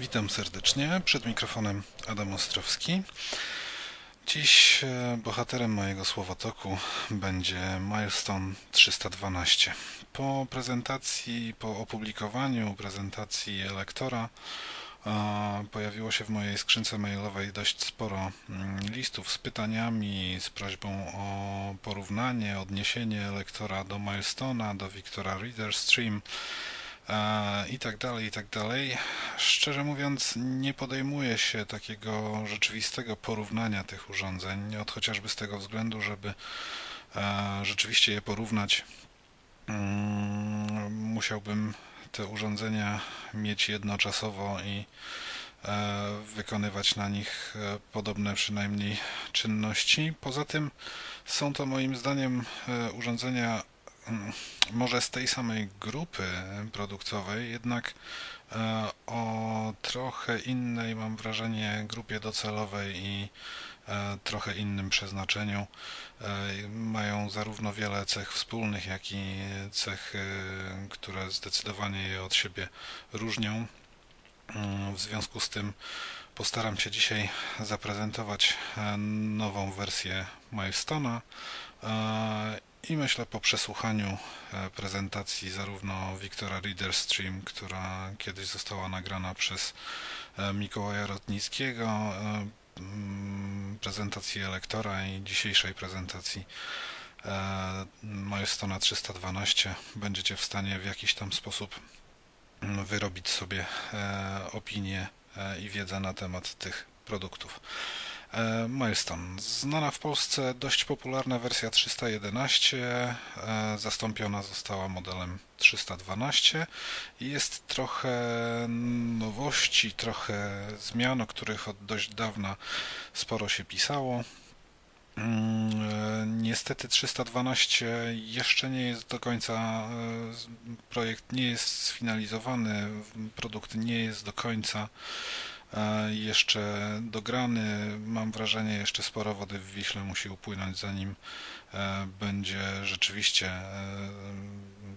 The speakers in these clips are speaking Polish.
Witam serdecznie. Przed mikrofonem Adam Ostrowski. Dziś e, bohaterem mojego słowotoku będzie Milestone 312. Po prezentacji, po opublikowaniu prezentacji elektora pojawiło się w mojej skrzynce mailowej dość sporo mm, listów z pytaniami, z prośbą o porównanie, odniesienie elektora do Milestona, do Victora Reader Stream i tak dalej, i tak dalej. Szczerze mówiąc, nie podejmuję się takiego rzeczywistego porównania tych urządzeń, od chociażby z tego względu, żeby rzeczywiście je porównać, mm, musiałbym te urządzenia mieć jednoczasowo i e, wykonywać na nich e, podobne przynajmniej czynności. Poza tym są to moim zdaniem e, urządzenia może z tej samej grupy produktowej, jednak o trochę innej, mam wrażenie, grupie docelowej i trochę innym przeznaczeniu. Mają zarówno wiele cech wspólnych, jak i cech, które zdecydowanie je od siebie różnią. W związku z tym postaram się dzisiaj zaprezentować nową wersję Milestone'a i myślę po przesłuchaniu prezentacji zarówno Wiktora Reader Stream, która kiedyś została nagrana przez Mikołaja Rotnickiego, Mm, prezentacji elektora i dzisiejszej prezentacji e, Milestone 312 będziecie w stanie w jakiś tam sposób mm, wyrobić sobie e, opinię e, i wiedzę na temat tych produktów. E, Milestone. Znana w Polsce dość popularna wersja 311 e, zastąpiona została modelem 312 i jest trochę nowości, trochę zmian, o których od dość dawna sporo się pisało. Mm, e, niestety 312 jeszcze nie jest do końca, projekt nie jest sfinalizowany, produkt nie jest do końca jeszcze dograny. Mam wrażenie, jeszcze sporo wody w Wiśle musi upłynąć, zanim e, będzie rzeczywiście e,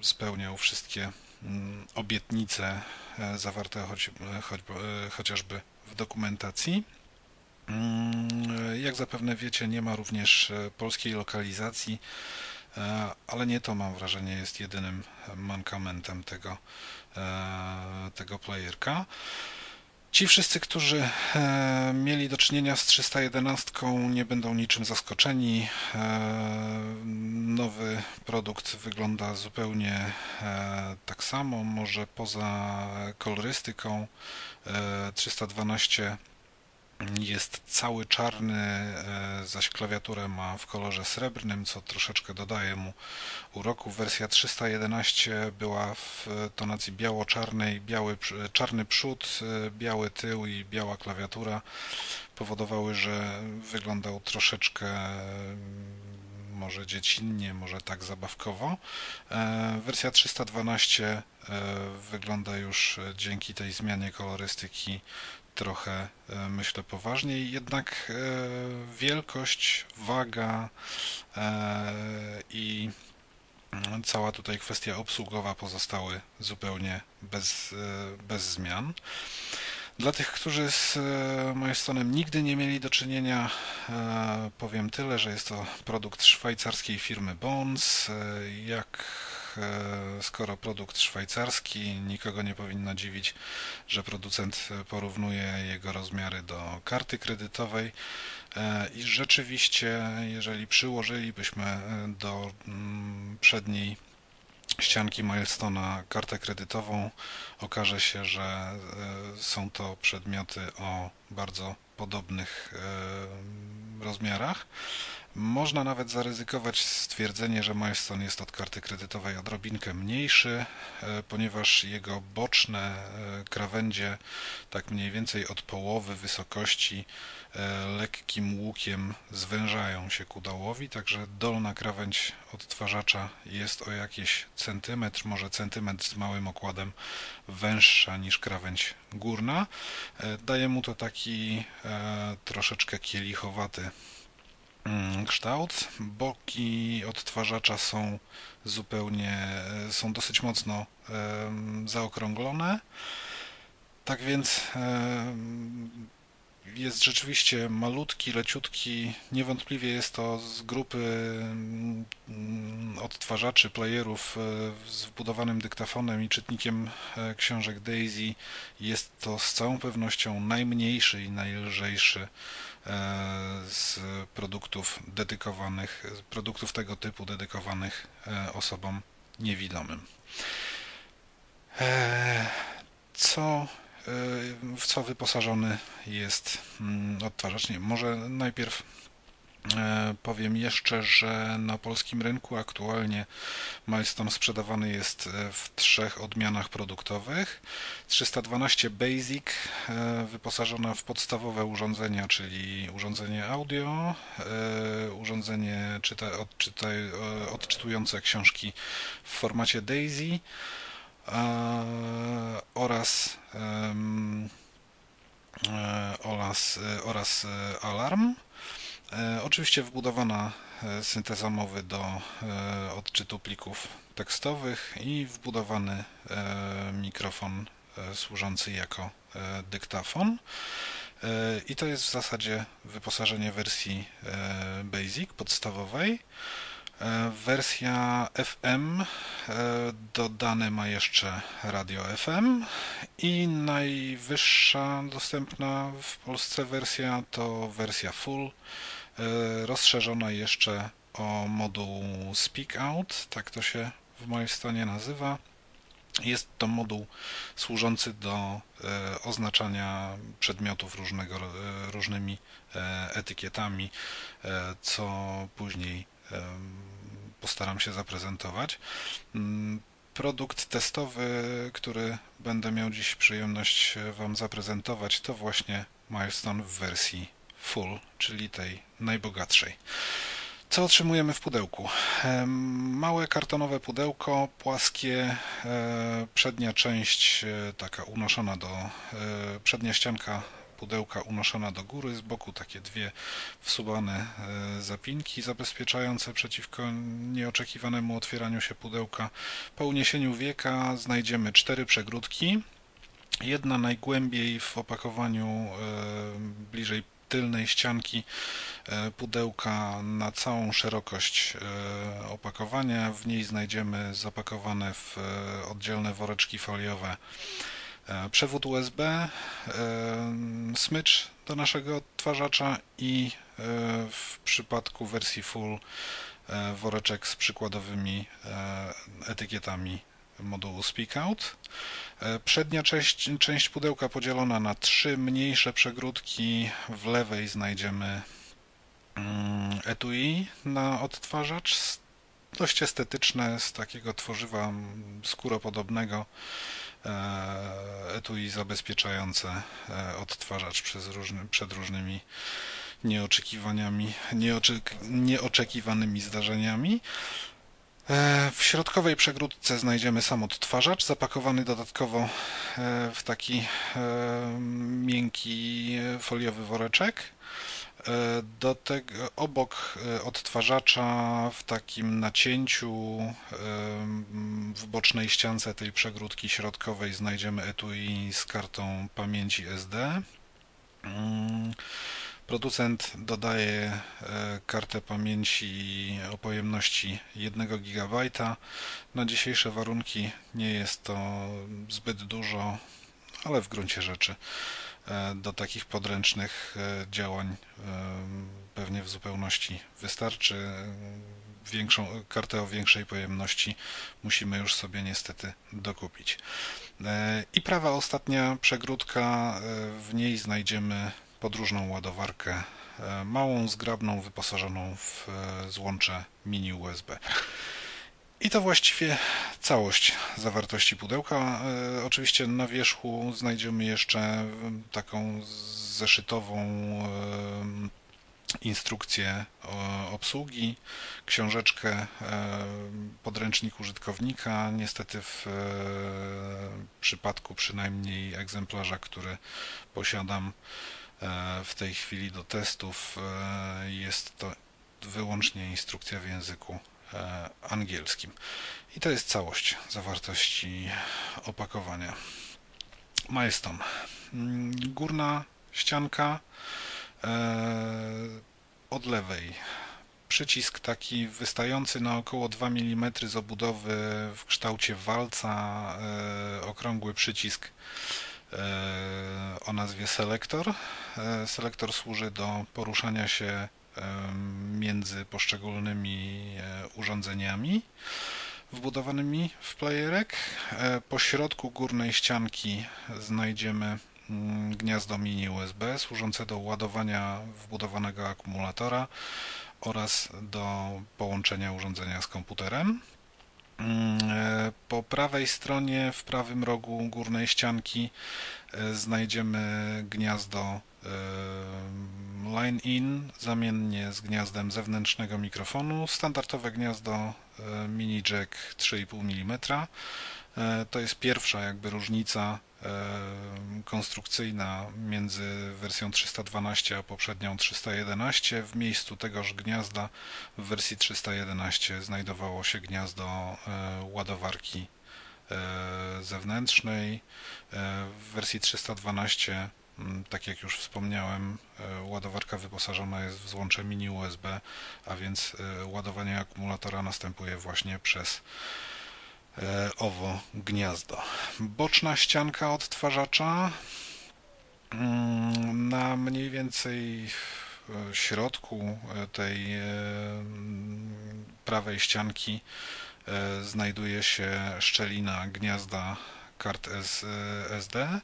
spełniał wszystkie mm, obietnice e, zawarte choć, choć, chociażby w dokumentacji. Mm, jak zapewne wiecie, nie ma również polskiej lokalizacji, ale nie to mam wrażenie jest jedynym mankamentem tego, tego playerka. Ci wszyscy, którzy e, mieli do czynienia z 311 nie będą niczym zaskoczeni. E, nowy produkt wygląda zupełnie e, tak samo, może poza kolorystyką 312 jest cały czarny, e, zaś klawiaturę ma w kolorze srebrnym, co troszeczkę dodaje mu uroku. Wersja 311 była w tonacji biało-czarnej, biały, czarny przód, e, biały tył i biała klawiatura powodowały, że wyglądał troszeczkę mm, może dziecinnie, może tak zabawkowo. E, wersja 312 wygląda już dzięki tej zmianie kolorystyki trochę, e, myślę, poważniej, jednak e, wielkość, waga e, i cała tutaj kwestia obsługowa pozostały zupełnie bez, bez zmian. Dla tych, którzy z Milestone'em nigdy nie mieli do czynienia, powiem tyle, że jest to produkt szwajcarskiej firmy Bones. Jak skoro produkt szwajcarski, nikogo nie powinno dziwić, że producent porównuje jego rozmiary do karty kredytowej e, i rzeczywiście, jeżeli przyłożylibyśmy do mm, przedniej ścianki Milestona kartę kredytową, okaże się, że e, są to przedmioty o bardzo podobnych rozmiarach. Można nawet zaryzykować stwierdzenie, że Milestone jest od karty kredytowej odrobinkę mniejszy, e, ponieważ jego boczne e, krawędzie, tak mniej więcej od połowy wysokości, e, lekkim łukiem zwężają się ku dołowi, także dolna krawędź odtwarzacza jest o jakieś centymetr, może centymetr z małym okładem węższa niż krawędź górna. Daje mu to taki troszeczkę kielichowaty kształt. Boki odtwarzacza są zupełnie, są dosyć mocno zaokrąglone. Tak więc jest rzeczywiście malutki, leciutki. Niewątpliwie jest to z grupy mm, odtwarzaczy, playerów e, z wbudowanym dyktafonem i czytnikiem e, książek Daisy. Jest to z całą pewnością najmniejszy i najlżejszy e, z produktów dedykowanych, produktów tego typu dedykowanych osobom niewidomym. Co w co wyposażony jest mm, odtwarzacz. Nie, może najpierw e, powiem jeszcze, że na polskim rynku aktualnie Milestone sprzedawany jest e, w trzech odmianach produktowych. 312 Basic e, wyposażona w podstawowe urządzenia, czyli urządzenie audio, urządzenie czyta, odczyta, odczytujące książki w formacie DAISY, oraz e, oraz, e, oraz e, alarm. Oczywiście wbudowana synteza mowy do odczytu plików tekstowych i wbudowany mikrofon służący jako dyktafon. I to jest w zasadzie wyposażenie wersji Basic podstawowej. E, wersja FM e, dodane ma jeszcze radio FM i najwyższa dostępna w Polsce wersja to wersja full, e, rozszerzona jeszcze o moduł Speak Out, tak to się w mojej stanie nazywa. Jest to moduł służący do oznaczania przedmiotów różnego, różnymi etykietami, co później postaram się zaprezentować. Mm, produkt testowy, który będę miał dziś przyjemność Wam zaprezentować, to właśnie Milestone w wersji full, czyli tej najbogatszej. Co otrzymujemy w pudełku? Małe kartonowe pudełko, płaskie, e, przednia część e, taka unoszona do, e, przednia ścianka pudełka unoszona do góry, z boku takie dwie wsuwane zapinki zabezpieczające przeciwko nieoczekiwanemu otwieraniu się pudełka. Po uniesieniu wieka znajdziemy cztery przegródki. Jedna najgłębiej w opakowaniu bliżej tylnej ścianki e, pudełka na całą szerokość opakowania. W niej znajdziemy zapakowane w oddzielne woreczki foliowe E, przewód USB, e, smycz do naszego odtwarzacza i e, w przypadku wersji full woreczek z przykładowymi etykietami modułu Speak Out. Przednia część, część pudełka podzielona na trzy mniejsze przegródki. W lewej znajdziemy mm, etui na odtwarzacz, dość estetyczne, z takiego tworzywa skóropodobnego. E, etui zabezpieczające e, odtwarzacz przez różny, przed różnymi nieoczekiwaniami, nieoczek, nieoczekiwanymi zdarzeniami. E, w środkowej przegródce znajdziemy sam odtwarzacz, zapakowany dodatkowo w taki miękki foliowy woreczek. E, do tego, obok e, odtwarzacza w takim nacięciu e, w bocznej ściance tej przegródki środkowej znajdziemy etui z kartą pamięci SD. Producent dodaje kartę pamięci o pojemności 1 GB. Na dzisiejsze warunki nie jest to zbyt dużo, ale w gruncie rzeczy E, do takich podręcznych e, działań e, pewnie w zupełności wystarczy. Większą kartę o większej pojemności musimy już sobie niestety dokupić. I prawa ostatnia przegródka, w niej znajdziemy podróżną ładowarkę, małą, zgrabną, wyposażoną w złącze mini USB. I to właściwie całość zawartości pudełka. E, oczywiście na wierzchu znajdziemy jeszcze taką zeszytową e, instrukcję obsługi, książeczkę, e, podręcznik użytkownika. Niestety w przypadku przynajmniej egzemplarza, który posiadam w tej chwili do testów, jest to wyłącznie instrukcja w języku E, angielskim. I to jest całość zawartości opakowania. Milestone. Mm, górna ścianka od lewej. Przycisk taki wystający na około 2 mm z obudowy w kształcie walca, okrągły przycisk o nazwie selektor. Selektor służy do poruszania się między poszczególnymi e, urządzeniami wbudowanymi w playerek. E, po środku górnej ścianki znajdziemy mm, gniazdo mini USB służące do ładowania wbudowanego akumulatora oraz do połączenia urządzenia z komputerem. Mm, e, po prawej stronie, w prawym rogu górnej ścianki znajdziemy gniazdo line in zamiennie z gniazdem zewnętrznego mikrofonu, standardowe gniazdo e, mini jack 3,5 mm. E, to jest pierwsza jakby różnica e, konstrukcyjna między wersją 312 a poprzednią 311. W miejscu tegoż gniazda w wersji 311 znajdowało się gniazdo ładowarki zewnętrznej. W wersji 312 Mm, tak jak już wspomniałem, e, ładowarka wyposażona jest w złącze mini USB, a więc e, ładowanie akumulatora następuje właśnie przez e, owo gniazdo. Boczna ścianka odtwarzacza mm, na mniej więcej środku tej prawej ścianki znajduje się szczelina gniazda kart SD.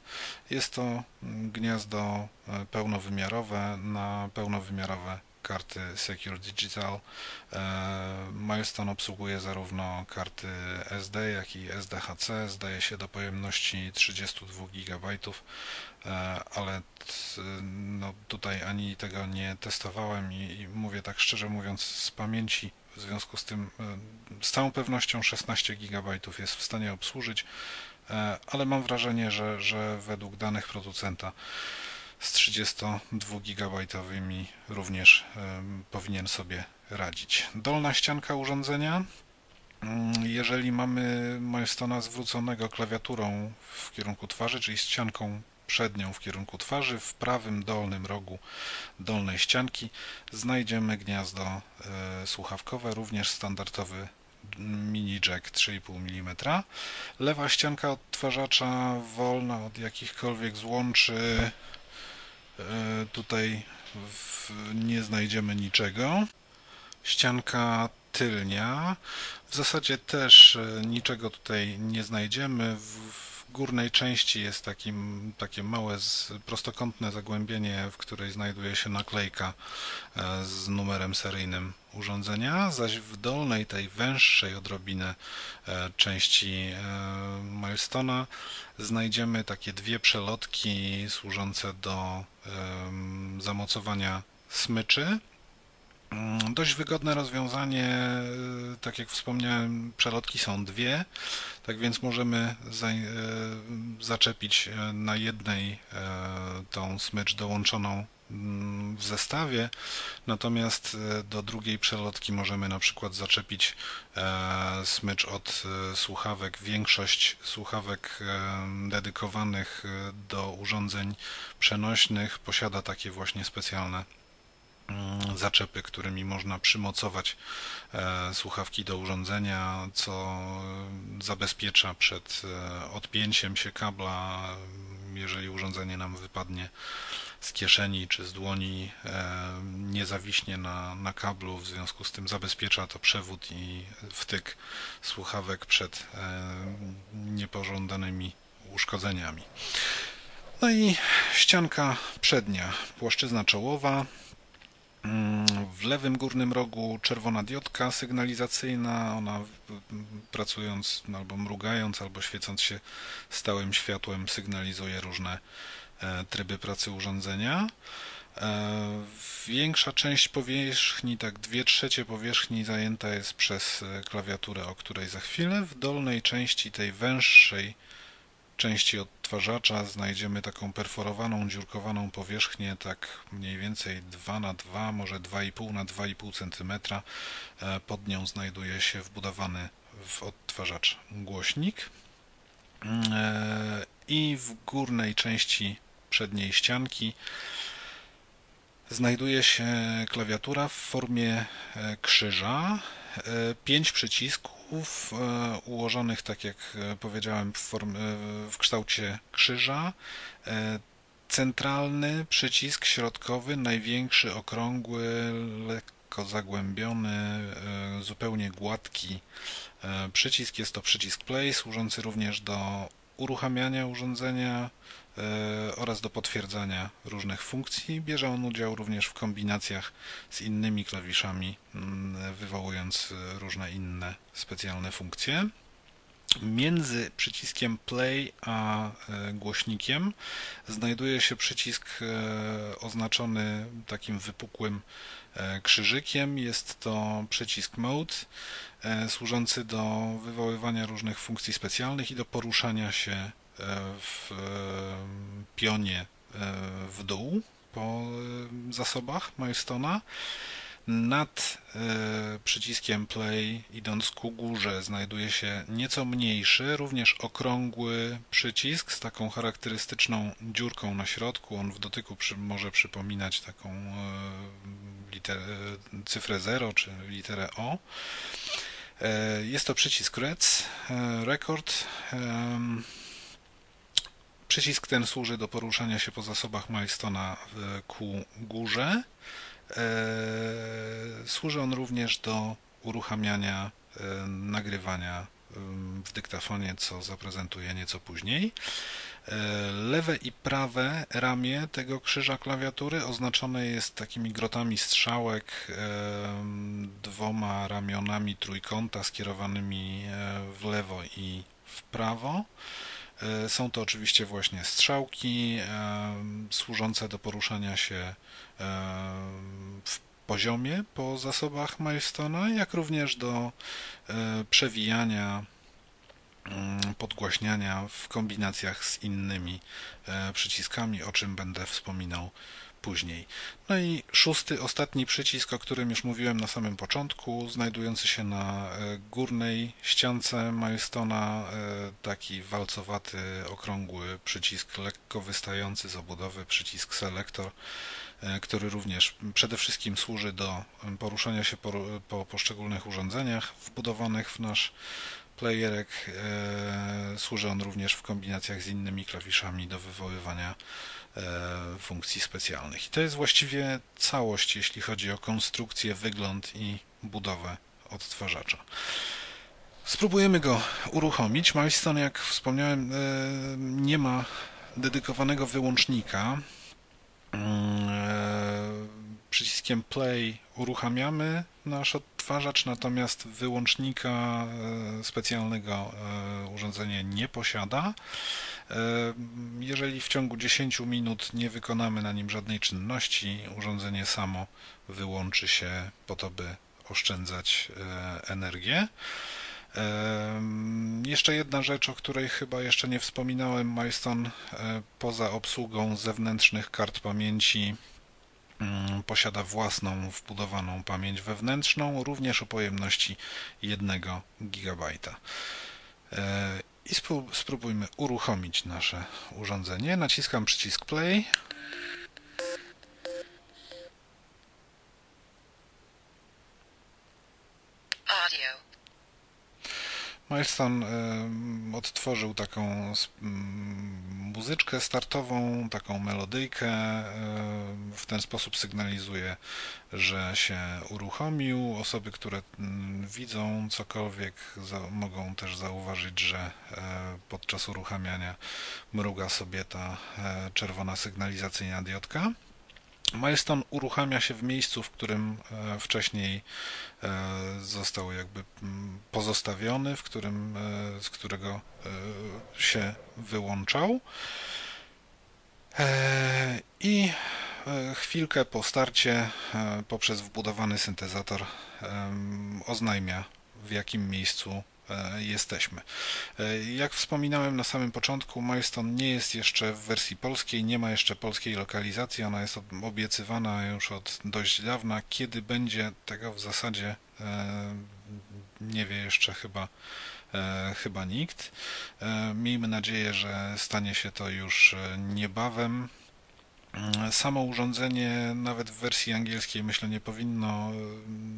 Jest to gniazdo e, pełnowymiarowe na pełnowymiarowe karty Secure Digital. E, Milestone obsługuje zarówno karty SD, jak i SDHC. Zdaje się do pojemności 32 GB, e, ale no, tutaj ani tego nie testowałem i, i mówię tak szczerze mówiąc z pamięci w związku z tym z całą pewnością 16 GB jest w stanie obsłużyć. E, ale mam wrażenie, że, że według danych producenta z 32 GB również powinien sobie radzić. Dolna ścianka urządzenia. Mm, jeżeli mamy Milestona zwróconego klawiaturą w kierunku twarzy, czyli ścianką przednią w kierunku twarzy, w prawym dolnym rogu dolnej ścianki znajdziemy gniazdo e, słuchawkowe, również standardowy mini jack 3,5 mm. Lewa ścianka odtwarzacza wolna od jakichkolwiek złączy. E, tutaj nie znajdziemy niczego. Ścianka tylnia. W zasadzie też e, niczego tutaj nie znajdziemy. W górnej części jest takim, takie małe prostokątne zagłębienie, w której znajduje się naklejka e, z numerem seryjnym urządzenia, zaś w dolnej, tej węższej odrobinę e, części e, Milestona znajdziemy takie dwie przelotki służące do zamocowania smyczy. Mm, dość wygodne rozwiązanie, tak jak wspomniałem, przelotki są dwie, tak więc możemy za, zaczepić na jednej tą smycz dołączoną Mm, w zestawie, natomiast e, do drugiej przelotki możemy na przykład zaczepić e, smycz od e, słuchawek. Większość słuchawek dedykowanych do urządzeń przenośnych posiada takie właśnie specjalne zaczepy, którymi można przymocować słuchawki do urządzenia, co zabezpiecza przed odpięciem się kabla, jeżeli urządzenie nam wypadnie z kieszeni czy z dłoni e, nie zawiśnie na, na kablu, w związku z tym zabezpiecza to przewód i wtyk słuchawek przed e, niepożądanymi uszkodzeniami. No i ścianka przednia, płaszczyzna czołowa, mm, w lewym górnym rogu czerwona diodka sygnalizacyjna, ona pracując albo mrugając, albo świecąc się stałym światłem sygnalizuje różne E, tryby pracy urządzenia. E, większa część powierzchni, tak dwie trzecie powierzchni zajęta jest przez e, klawiaturę, o której za chwilę. W dolnej części tej węższej części odtwarzacza znajdziemy taką perforowaną, dziurkowaną powierzchnię, tak mniej więcej 2 na 2, może 2,5 na 2,5 cm. Pod nią znajduje się wbudowany w odtwarzacz głośnik i w górnej części przedniej ścianki znajduje się klawiatura w formie e, krzyża. E, pięć przycisków e, ułożonych, tak jak powiedziałem, w, form, w kształcie krzyża. Centralny przycisk środkowy, największy, okrągły, lekko zagłębiony, zupełnie gładki przycisk. Jest to przycisk play, służący również do uruchamiania urządzenia, E, oraz do potwierdzania różnych funkcji. Bierze on udział również w kombinacjach z innymi klawiszami, mm, wywołując różne inne specjalne funkcje. Między przyciskiem play a e, głośnikiem znajduje się przycisk e, oznaczony takim wypukłym krzyżykiem. Jest to przycisk mode służący do wywoływania różnych funkcji specjalnych i do poruszania się w pionie e, w dół po e, zasobach Milestone'a. Nad e, przyciskiem play, idąc ku górze, znajduje się nieco mniejszy, również okrągły przycisk z taką charakterystyczną dziurką na środku. On w dotyku przy, może przypominać taką literę, cyfrę 0 czy literę O. Jest to przycisk REC, Record. Przycisk ten służy do poruszania się po zasobach Milestone'a ku górze. E, służy on również do uruchamiania e, nagrywania w dyktafonie, co zaprezentuję nieco później. E, lewe i prawe ramię tego krzyża klawiatury oznaczone jest takimi grotami strzałek, dwoma ramionami trójkąta skierowanymi w lewo i w prawo. E, są to oczywiście właśnie strzałki e, służące do poruszania się e, w poziomie po zasobach Milestone'a, jak również do przewijania, mm, podgłaśniania w kombinacjach z innymi przyciskami, o czym będę wspominał później. No i szósty, ostatni przycisk, o którym już mówiłem na samym początku, znajdujący się na e, górnej ściance Milestona, e, taki walcowaty, okrągły przycisk, lekko wystający z obudowy, przycisk Selector, e, który również przede wszystkim służy do poruszania się po, po poszczególnych urządzeniach wbudowanych w nasz playerek. Służy on również w kombinacjach z innymi klawiszami do wywoływania funkcji specjalnych. I to jest właściwie całość, jeśli chodzi o konstrukcję, wygląd i budowę odtwarzacza. Spróbujemy go uruchomić. Milestone, jak wspomniałem, e, nie ma dedykowanego wyłącznika. E, przyciskiem play uruchamiamy nasz odtwarzacz, natomiast wyłącznika specjalnego urządzenie nie posiada. E, jeżeli w ciągu 10 minut nie wykonamy na nim żadnej czynności, urządzenie samo wyłączy się po to, by oszczędzać e, energię. E, jeszcze jedna rzecz, o której chyba jeszcze nie wspominałem. Milestone poza obsługą zewnętrznych kart pamięci mm, posiada własną wbudowaną pamięć wewnętrzną, również o pojemności 1 GB i spróbujmy uruchomić nasze urządzenie. Naciskam przycisk play. Milestone odtworzył taką muzyczkę startową, taką melodyjkę. W ten sposób sygnalizuje, że się uruchomił. Osoby, które widzą cokolwiek, mogą też zauważyć, że e, podczas uruchamiania mruga sobie ta e, czerwona sygnalizacyjna diodka. Milestone uruchamia się w miejscu, w którym e, wcześniej e, został jakby pozostawiony, w którym, e, z którego się wyłączał. I chwilkę po starcie poprzez wbudowany syntezator oznajmia w jakim miejscu jesteśmy. E, jak wspominałem na samym początku, Milestone nie jest jeszcze w wersji polskiej, nie ma jeszcze polskiej lokalizacji, ona jest obiecywana już od dość dawna. Kiedy będzie tego w zasadzie e, nie wie jeszcze chyba chyba nikt. Miejmy nadzieję, że stanie się to już niebawem. Samo urządzenie, nawet w wersji angielskiej, myślę, nie powinno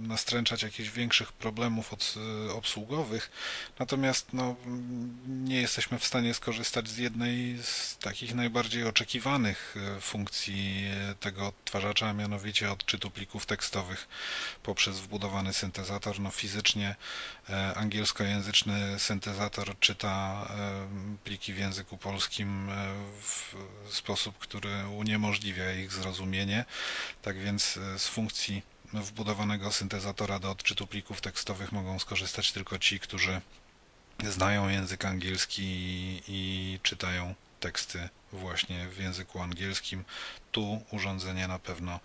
nastręczać jakichś większych problemów od, obsługowych, natomiast no, nie jesteśmy w stanie skorzystać z jednej z takich najbardziej oczekiwanych e, funkcji tego odtwarzacza, a mianowicie odczytu plików tekstowych poprzez wbudowany syntezator. No, fizycznie angielskojęzyczny syntezator czyta e, pliki w języku polskim w sposób, który uniemożliwia ich zrozumienie. Tak więc e, z funkcji wbudowanego syntezatora do odczytu plików tekstowych mogą skorzystać tylko ci, którzy znają język angielski i, i czytają teksty właśnie w języku angielskim. Tu urządzenie na pewno e,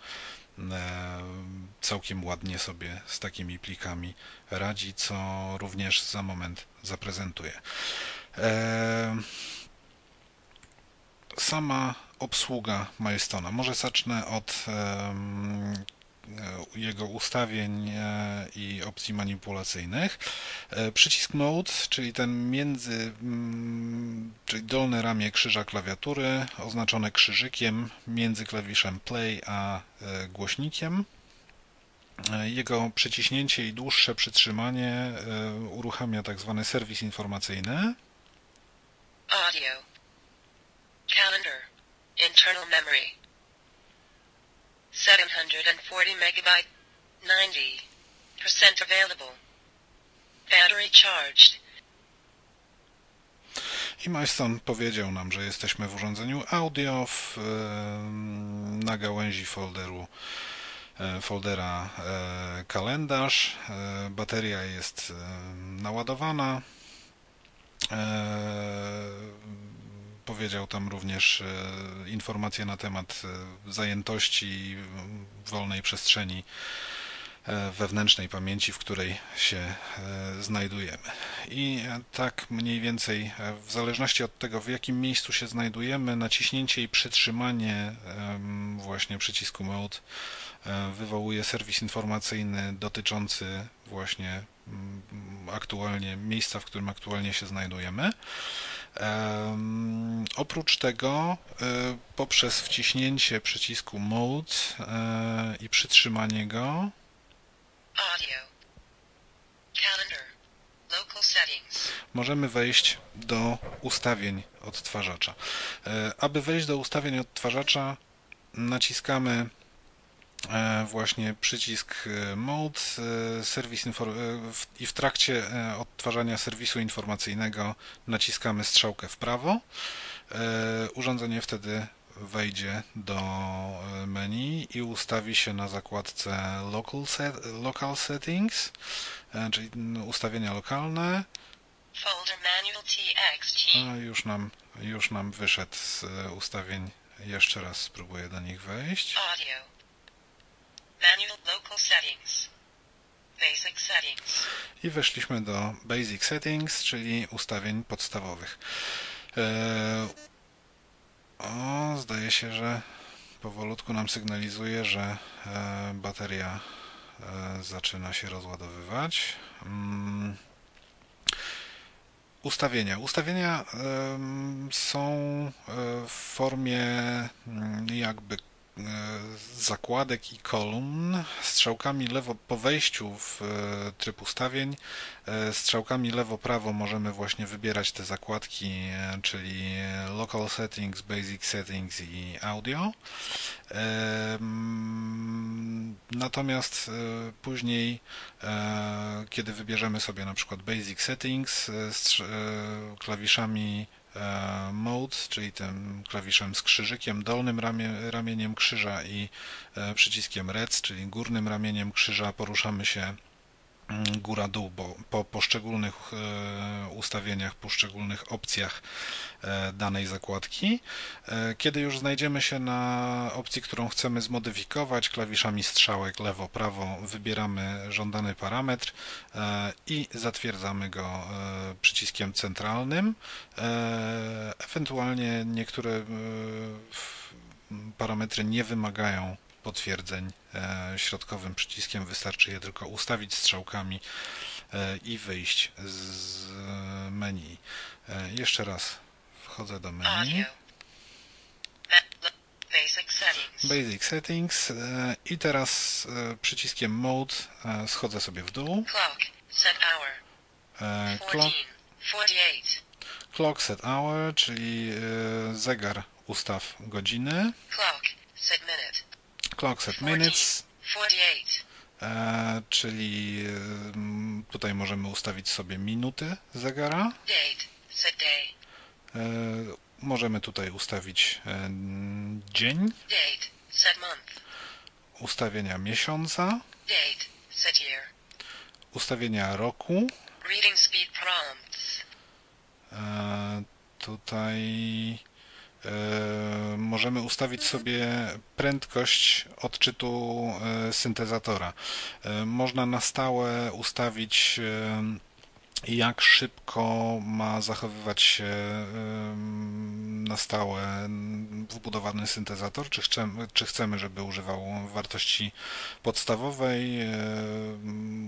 całkiem ładnie sobie z takimi plikami radzi, co również za moment zaprezentuję. E, sama obsługa Milestona. Może zacznę od jego ustawień e, i opcji manipulacyjnych. E, przycisk Mode, czyli ten między, mm, czyli dolne ramię krzyża klawiatury, oznaczone krzyżykiem między klawiszem Play a e, głośnikiem. Jego przyciśnięcie i dłuższe przytrzymanie uruchamia tak zwany serwis informacyjny. Audio. Calendar. Internal memory. 740 megabyte. 90% available. Battery charged. I Majston powiedział nam, że jesteśmy w urządzeniu audio w, na gałęzi folderu e, foldera e, kalendarz. E, bateria jest naładowana powiedział tam również e, informacje na temat e, zajętości wolnej przestrzeni e, wewnętrznej pamięci, w której się znajdujemy. I tak mniej więcej, w zależności od tego, w jakim miejscu się znajdujemy, naciśnięcie i przytrzymanie właśnie przycisku Mode wywołuje serwis informacyjny dotyczący właśnie aktualnie miejsca, w którym aktualnie się znajdujemy. Oprócz tego e, poprzez wciśnięcie przycisku Mode e, i przytrzymanie go. Możemy wejść do ustawień odtwarzacza. E, aby wejść do ustawień odtwarzacza naciskamy właśnie przycisk e, Mode e, serwis i w trakcie odtwarzania serwisu informacyjnego naciskamy strzałkę w prawo. Urządzenie wtedy wejdzie do menu i ustawi się na zakładce Local, set, local Settings, czyli ustawienia lokalne. A już nam, już nam wyszedł z ustawień. Jeszcze raz spróbuję do nich wejść. Audio. Manual Local Settings. Basic Settings. I weszliśmy do Basic Settings, czyli ustawień podstawowych. E, o, zdaje się, że powolutku nam sygnalizuje, że e, bateria e, zaczyna się rozładowywać. Mm. Ustawienia. Ustawienia są w formie mm, jakby zakładek i kolumn, strzałkami lewo po wejściu w e, tryb ustawień, e, strzałkami lewo-prawo możemy właśnie wybierać te zakładki, czyli Local Settings, Basic Settings i Audio. Natomiast później, kiedy wybierzemy sobie na przykład Basic Settings, klawiszami E, mode, czyli tym klawiszem z krzyżykiem, dolnym ramie, ramieniem krzyża i e, przyciskiem rec, czyli górnym ramieniem krzyża poruszamy się góra-dół, bo po poszczególnych e, ustawieniach, poszczególnych opcjach e, danej zakładki. E, kiedy już znajdziemy się na opcji, którą chcemy zmodyfikować, klawiszami strzałek lewo-prawo wybieramy żądany parametr i zatwierdzamy go przyciskiem centralnym. Ewentualnie niektóre parametry nie wymagają potwierdzeń e, środkowym przyciskiem. Wystarczy je tylko ustawić strzałkami e, i wyjść z menu. E, Jeszcze raz wchodzę do menu. Basic settings. Basic Settings i teraz przyciskiem Mode schodzę sobie w dół. Clock. Set hour. 14. Clock, 48. clock Set Hour, czyli zegar ustaw godziny. Clock. Set minute. Clock Set 14. Minutes, 48. e, czyli e, m, tutaj możemy ustawić sobie minuty zegara. E, Możemy tutaj ustawić e, dzień, ustawienia miesiąca, ustawienia roku. E, Tutaj możemy ustawić sobie prędkość odczytu e, syntezatora. E, Można na stałe ustawić e, jak szybko ma zachowywać się na stałe wbudowany syntezator, czy chcemy, czy chcemy, żeby używał wartości podstawowej,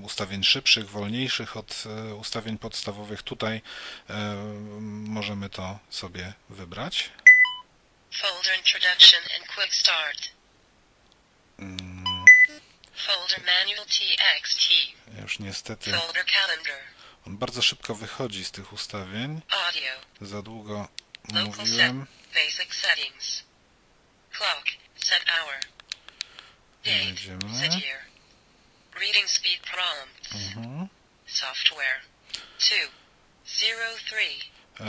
ustawień szybszych, wolniejszych od e, ustawień podstawowych. Tutaj em, możemy to sobie wybrać. Folder introduction and quick start. Mm, Folder manual txt. Już niestety Folder calendar. on bardzo szybko wychodzi z tych ustawień. Audio. Za długo Local mówiłem. set. Basic settings. Clock. Set hour. Date. Set year. Reading speed prompts. Mhm. Software. 2. 0 3. E,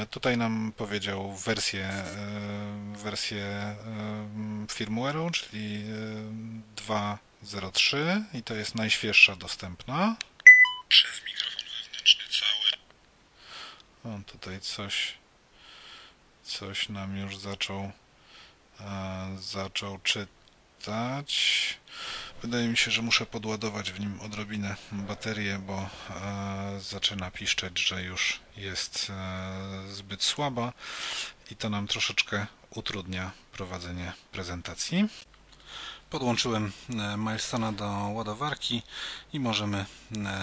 Tutaj nam powiedział wersję, e, wersję e, firmware'u, czyli e, 2.03 i to jest najświeższa dostępna. Przez mikrofon wewnętrzny cały. O, tutaj coś, coś nam już zaczął, e, zaczął czytać. Wydaje mi się, że muszę podładować w nim odrobinę baterię, bo e, zaczyna piszczeć, że już jest e, zbyt słaba i to nam troszeczkę utrudnia prowadzenie prezentacji. Podłączyłem e, Milestona do ładowarki i możemy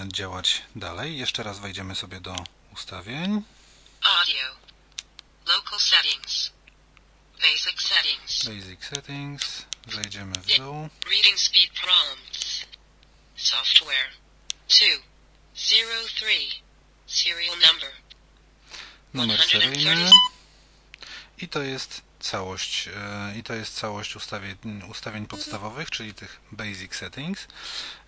działać dalej. Jeszcze raz wejdziemy sobie do ustawień. Audio. Local settings. Basic settings. Basic Settings. Zejdziemy w dół. Reading speed prompts. Software. 2. 0 3. Serial number. numer 130. seryjny i to jest całość e, i to jest całość ustawień, ustawień podstawowych, czyli tych basic settings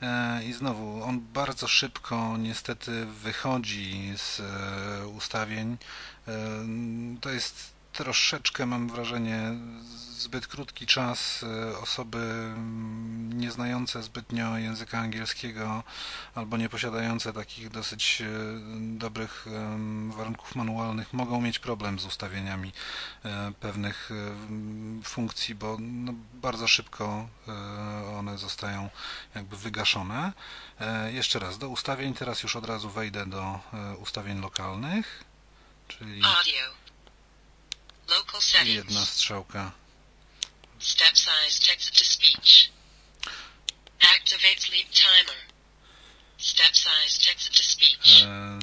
E, i znowu on bardzo szybko niestety wychodzi z e, ustawień to jest troszeczkę mam wrażenie zbyt krótki czas E, osoby mm, nieznające zbytnio języka angielskiego albo nie posiadające takich dosyć e, dobrych warunków manualnych mogą mieć problem z ustawieniami e, pewnych funkcji, bo no, bardzo szybko one zostają jakby wygaszone. Jeszcze raz, do ustawień, teraz już od razu wejdę do ustawień lokalnych, czyli Audio. Local settings. jedna strzałka Step size text to speech. Activate sleep timer. Step size text to speech. E,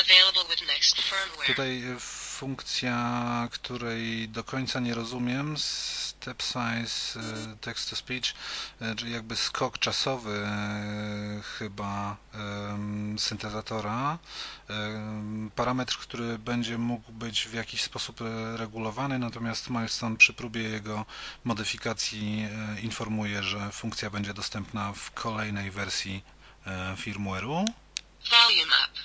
Available with next firmware. Tutaj e, funkcja, której do końca nie rozumiem, step size e, text to speech, e, czyli jakby skok czasowy e, chyba syntezatora. Parametr, który będzie mógł być w jakiś sposób regulowany, natomiast Milestone przy próbie jego modyfikacji informuje, że funkcja będzie dostępna w kolejnej wersji firmware'u. Volume up.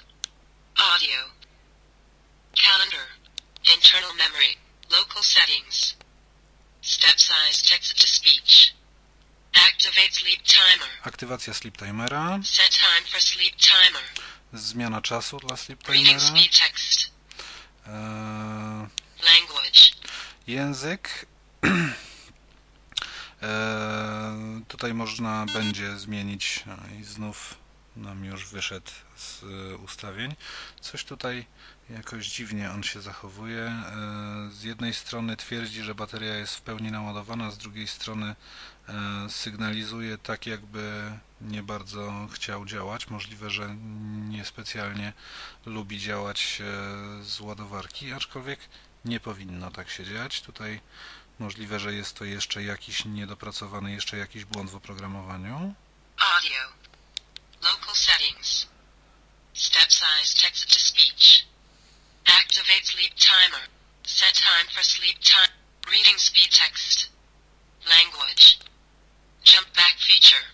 Audio. Calendar. Internal memory. Local settings. Step size text to speech. Activate sleep timer. Aktywacja sleep timera. Set time for sleep timer. Zmiana czasu dla sleep Reading timera. speed text. Eee, Language. język. Eee, tutaj można będzie zmienić e, i znów nam już wyszedł z y, ustawień. Coś tutaj jakoś dziwnie on się zachowuje. E, Z jednej strony twierdzi, że bateria jest w pełni naładowana, z drugiej strony e, sygnalizuje tak, jakby nie bardzo chciał działać. Możliwe, że niespecjalnie lubi działać e, z ładowarki, aczkolwiek nie powinno tak się dziać. Tutaj możliwe, że jest to jeszcze jakiś niedopracowany, jeszcze jakiś błąd w oprogramowaniu. Audio. Local settings. Step size text to speech. Activate sleep timer. Set time for sleep time. Reading speed text. Language. Jump back feature.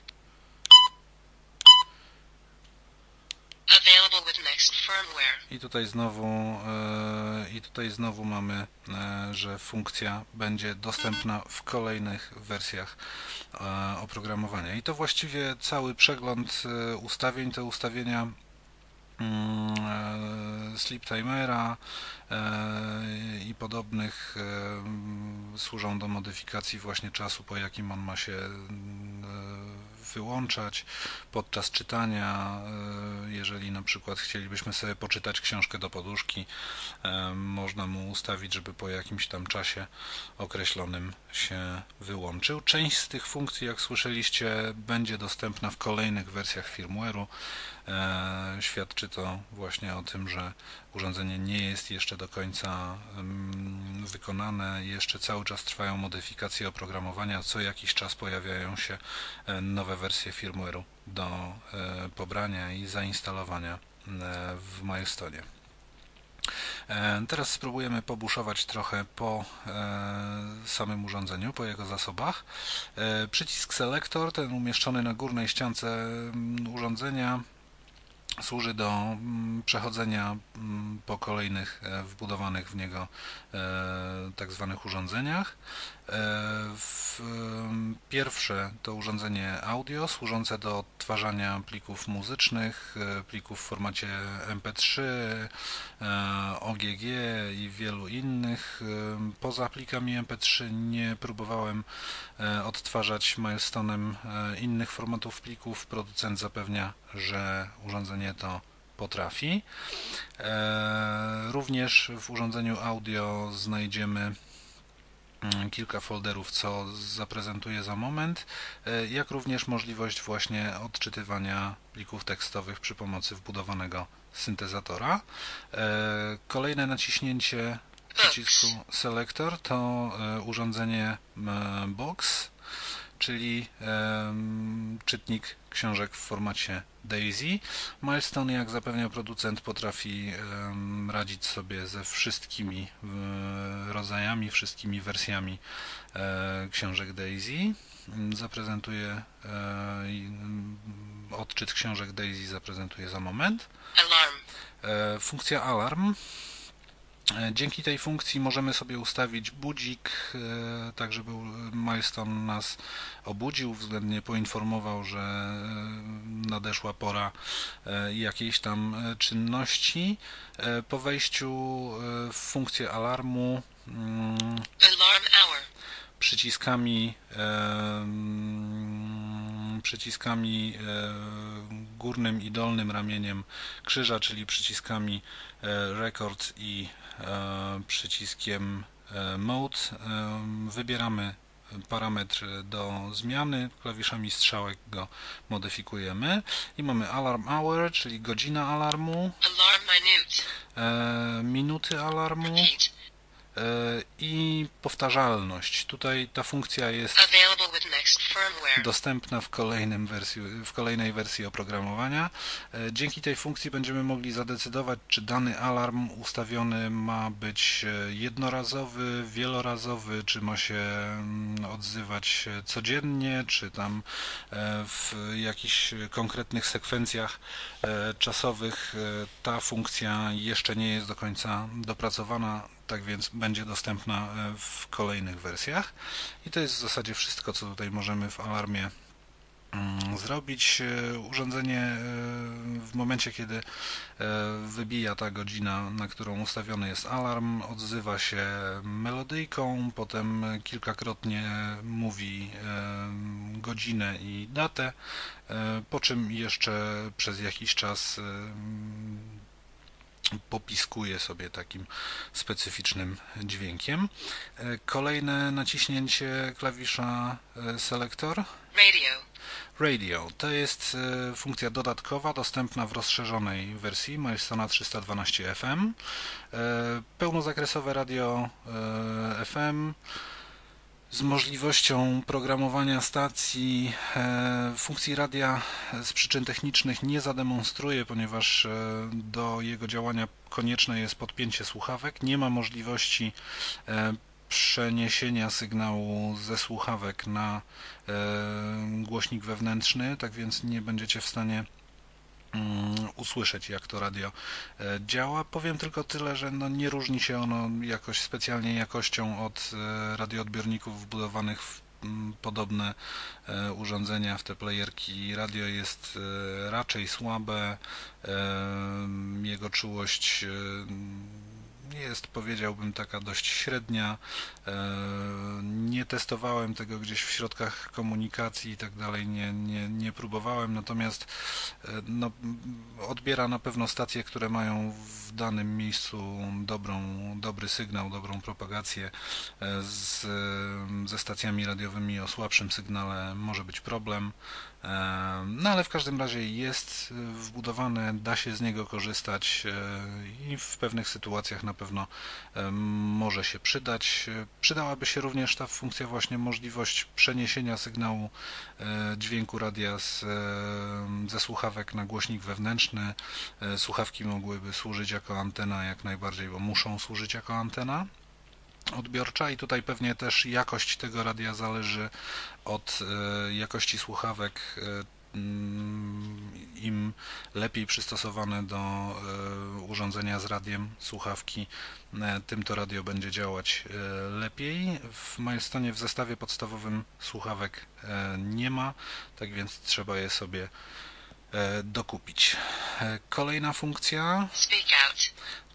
Available with next firmware. I tutaj znowu e, i tutaj znowu mamy, e, że funkcja będzie dostępna w kolejnych wersjach e, oprogramowania. I to właściwie cały przegląd ustawień, te ustawienia sleep timera e, i podobnych e, m, służą do modyfikacji właśnie czasu, po jakim on ma się mm, e, wyłączać podczas czytania, e, jeżeli na przykład chcielibyśmy sobie poczytać książkę do poduszki, e, można mu ustawić, żeby po jakimś tam czasie określonym się wyłączył. Część z tych funkcji, jak słyszeliście, będzie dostępna w kolejnych wersjach firmware'u. E, Świadczy to właśnie o tym, że urządzenie nie jest jeszcze do końca wykonane, jeszcze cały czas trwają modyfikacje oprogramowania, co jakiś czas pojawiają się e, nowe wersje firmware'u do e, pobrania i zainstalowania w Milestone. Teraz spróbujemy pobuszować trochę po samym urządzeniu, po jego zasobach. Przycisk Selector, ten umieszczony na górnej ściance urządzenia, służy do mm, przechodzenia mm, po kolejnych e, wbudowanych w niego e, tak zwanych urządzeniach. E, Pierwsze to urządzenie audio służące do odtwarzania plików muzycznych, e, plików w formacie MP3, e, OGG i wielu innych. Poza plikami MP3 nie próbowałem odtwarzać Milestone'em innych formatów plików. Producent zapewnia, że urządzenie to potrafi. Również w urządzeniu audio znajdziemy kilka folderów, co zaprezentuję za moment, e, jak również możliwość właśnie odczytywania plików tekstowych przy pomocy wbudowanego syntezatora. E, Kolejne naciśnięcie przycisku Selector to e, urządzenie Box, czyli czytnik książek w formacie DAISY. Milestone, jak zapewnia producent, potrafi radzić sobie ze wszystkimi e, rodzajami, wszystkimi wersjami e, książek DAISY. Zaprezentuję e, mm, odczyt książek DAISY zaprezentuję za moment. Alarm. Funkcja alarm. E, Dzięki tej funkcji możemy sobie ustawić budzik, e, tak żeby Milestone nas obudził, względnie poinformował, że e, nadeszła pora e, jakiejś tam e, czynności. E, Po wejściu e, w funkcję alarmu mm. Przyciskami przyciskami górnym i dolnym ramieniem krzyża, czyli przyciskami e, record i e, przyciskiem e, mode. Wybieramy parametr do zmiany, klawiszami strzałek go modyfikujemy. I mamy alarm hour, czyli godzina alarmu, Alarm minute. minuty alarmu. Repeat. E, i powtarzalność. Tutaj ta funkcja jest dostępna w, kolejnym wersji, w kolejnej wersji oprogramowania. E, Dzięki tej funkcji będziemy mogli zadecydować, czy dany alarm ustawiony ma być e, jednorazowy, wielorazowy, czy ma się mm, odzywać codziennie, czy tam w jakichś konkretnych sekwencjach czasowych. Ta funkcja jeszcze nie jest do końca dopracowana, tak więc będzie dostępna e, w kolejnych wersjach. I to jest w zasadzie wszystko, co tutaj możemy w alarmie mm, zrobić. E, urządzenie e, w momencie, kiedy wybija ta godzina, na którą ustawiony jest alarm, odzywa się melodyjką, potem kilkakrotnie mówi godzinę i datę, po czym jeszcze przez jakiś czas popiskuje sobie takim specyficznym dźwiękiem. Kolejne naciśnięcie klawisza selektor. Radio. Radio to jest e, funkcja dodatkowa, dostępna w rozszerzonej wersji Milestone 312 FM. Pełnozakresowe radio e, FM z możliwością programowania stacji. E, funkcji radia z przyczyn technicznych nie zademonstruję, ponieważ do jego działania konieczne jest podpięcie słuchawek. Nie ma możliwości przeniesienia sygnału ze słuchawek na e, głośnik wewnętrzny, tak więc nie będziecie w stanie usłyszeć jak to radio e, działa. Powiem tylko tyle, że no nie różni się ono jakoś specjalnie jakością od e, radioodbiorników wbudowanych w mm, podobne urządzenia w te playerki. Radio jest raczej słabe, jego czułość jest, powiedziałbym, taka dość średnia. E, nie testowałem tego gdzieś w środkach komunikacji i tak dalej, nie, nie, nie próbowałem, natomiast e, no, odbiera na pewno stacje, które mają w danym miejscu dobrą, dobry sygnał, dobrą propagację. E, z, ze stacjami radiowymi o słabszym sygnale może być problem. No ale w każdym razie jest wbudowane, da się z niego korzystać i w pewnych sytuacjach na pewno może się przydać. Przydałaby się również ta funkcja właśnie możliwość przeniesienia sygnału e, dźwięku radia z, ze słuchawek na głośnik wewnętrzny. E, słuchawki mogłyby służyć jako antena jak najbardziej, bo muszą służyć jako antena odbiorcza i tutaj pewnie też jakość tego radia zależy od e, jakości słuchawek im lepiej przystosowane do e, urządzenia z radiem słuchawki, e, tym to radio będzie działać lepiej. W Milestone w zestawie podstawowym słuchawek nie ma, tak więc trzeba je sobie dokupić. Kolejna funkcja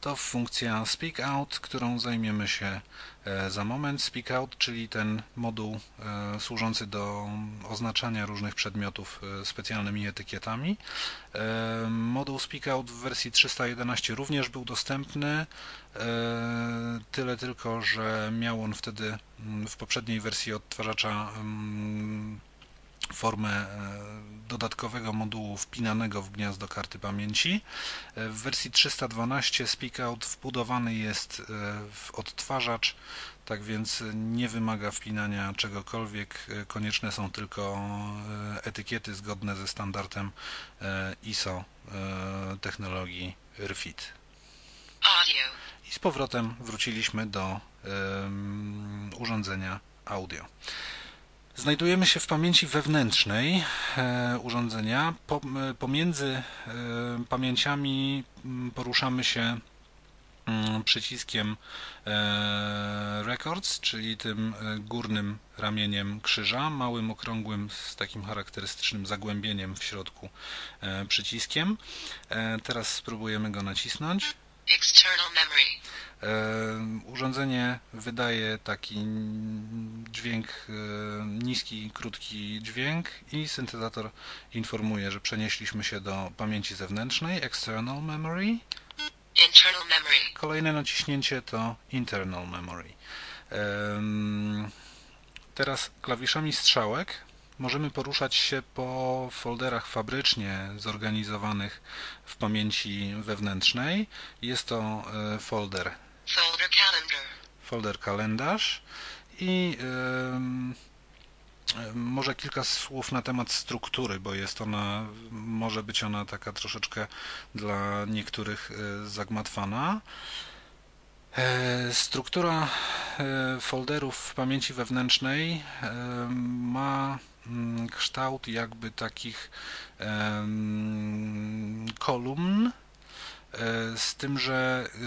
to funkcja Speak Out, którą zajmiemy się e, za moment. Speak Out, czyli ten moduł e, służący do oznaczania różnych przedmiotów e, specjalnymi etykietami. Moduł Speak Out w wersji 311 również był dostępny, tyle tylko, że miał on wtedy mm, w poprzedniej wersji odtwarzacza mm, formę e, dodatkowego modułu wpinanego w gniazdo karty pamięci. E, w wersji 312 SpeakOut wbudowany jest e, w odtwarzacz, tak więc nie wymaga wpinania czegokolwiek. Konieczne są tylko etykiety zgodne ze standardem ISO technologii RFID. I z powrotem wróciliśmy do urządzenia audio. Znajdujemy się w pamięci wewnętrznej e, urządzenia. E, pomiędzy e, pamięciami poruszamy się przyciskiem Records, czyli tym górnym ramieniem krzyża, małym, okrągłym, z takim charakterystycznym zagłębieniem w środku przyciskiem. Teraz spróbujemy go nacisnąć. Urządzenie wydaje taki dźwięk, niski, krótki dźwięk i syntezator informuje, że przenieśliśmy się do pamięci zewnętrznej, external memory. Internal memory. Kolejne naciśnięcie to internal memory. Teraz klawiszami strzałek możemy poruszać się po folderach fabrycznie zorganizowanych w pamięci wewnętrznej. Jest to e, folder folder, calendar. folder kalendarz i może kilka słów na temat struktury, bo jest ona, może być ona taka troszeczkę dla niektórych e, zagmatwana. E, struktura folderów w pamięci wewnętrznej ma kształt jakby takich kolumn, e, z tym, że e,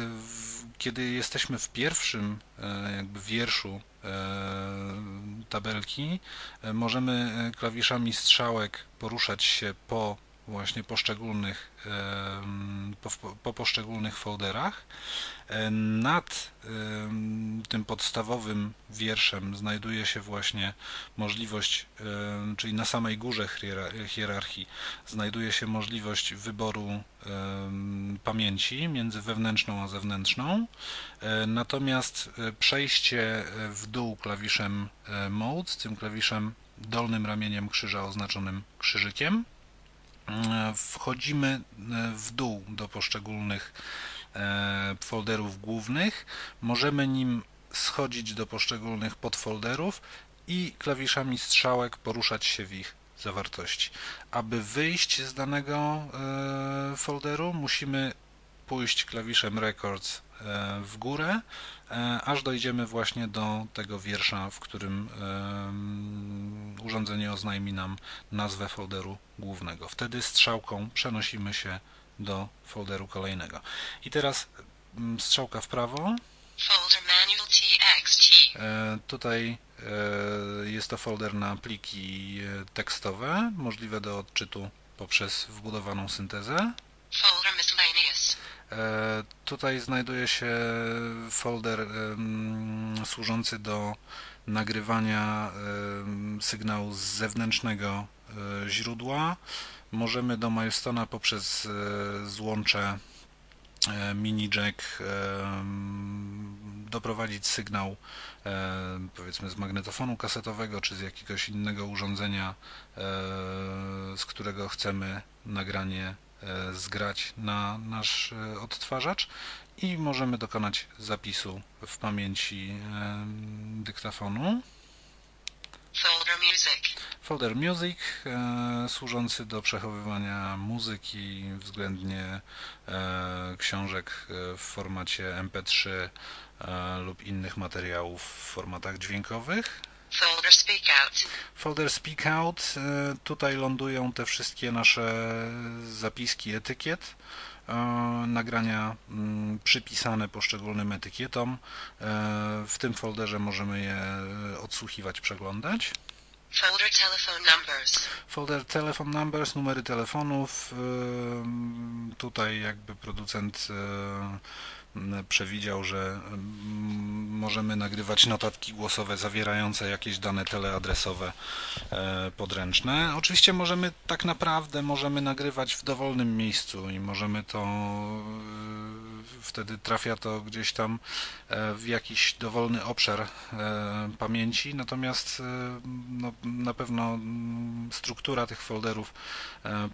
kiedy jesteśmy w pierwszym e, jakby wierszu tabelki. Możemy klawiszami strzałek poruszać się po właśnie poszczególnych, po, po poszczególnych folderach. E, Nad tym podstawowym wierszem znajduje się właśnie możliwość, czyli na samej górze hiera- hierarchii znajduje się możliwość wyboru pamięci między wewnętrzną a zewnętrzną. E, Natomiast e, przejście w dół klawiszem Mode, tym klawiszem dolnym ramieniem krzyża oznaczonym krzyżykiem, wchodzimy e, w dół do poszczególnych e, folderów głównych. Możemy nim schodzić do poszczególnych podfolderów i klawiszami strzałek poruszać się w ich zawartości. Aby wyjść z danego e, folderu, musimy pójść klawiszem Records e, w górę, e, aż dojdziemy właśnie do tego wiersza, w którym urządzenie oznajmi nam nazwę folderu głównego. Wtedy strzałką przenosimy się do folderu kolejnego. I teraz strzałka w prawo. Folder manual TXT. E, Tutaj e, jest to folder na pliki e, tekstowe, możliwe do odczytu poprzez wbudowaną syntezę. Folder miscellaneous. E, Tutaj znajduje się folder służący do nagrywania sygnału z zewnętrznego e, źródła. Możemy do Milestona poprzez e, złącze mini jack doprowadzić sygnał powiedzmy z magnetofonu kasetowego czy z jakiegoś innego urządzenia, z którego chcemy nagranie zgrać na nasz e, odtwarzacz i możemy dokonać zapisu w pamięci em, dyktafonu. Folder music. Folder Music e, służący do przechowywania muzyki, względnie e, książek e, w formacie MP3 e, lub innych materiałów w formatach dźwiękowych. Folder speak out. Folder e, tutaj lądują te wszystkie nasze zapiski etykiet, e, nagrania mm, przypisane poszczególnym etykietom. E, W tym folderze możemy je odsłuchiwać, przeglądać. Folder telephone numbers. Folder Telephone Numbers, numery telefonów. Tutaj jakby producent przewidział, że ym, możemy nagrywać notatki głosowe zawierające jakieś dane teleadresowe e, podręczne. Oczywiście możemy tak naprawdę możemy nagrywać w dowolnym miejscu i możemy to y, wtedy trafia to gdzieś tam e, w jakiś dowolny obszar e, pamięci, natomiast e, no, na pewno mm, struktura tych folderów e,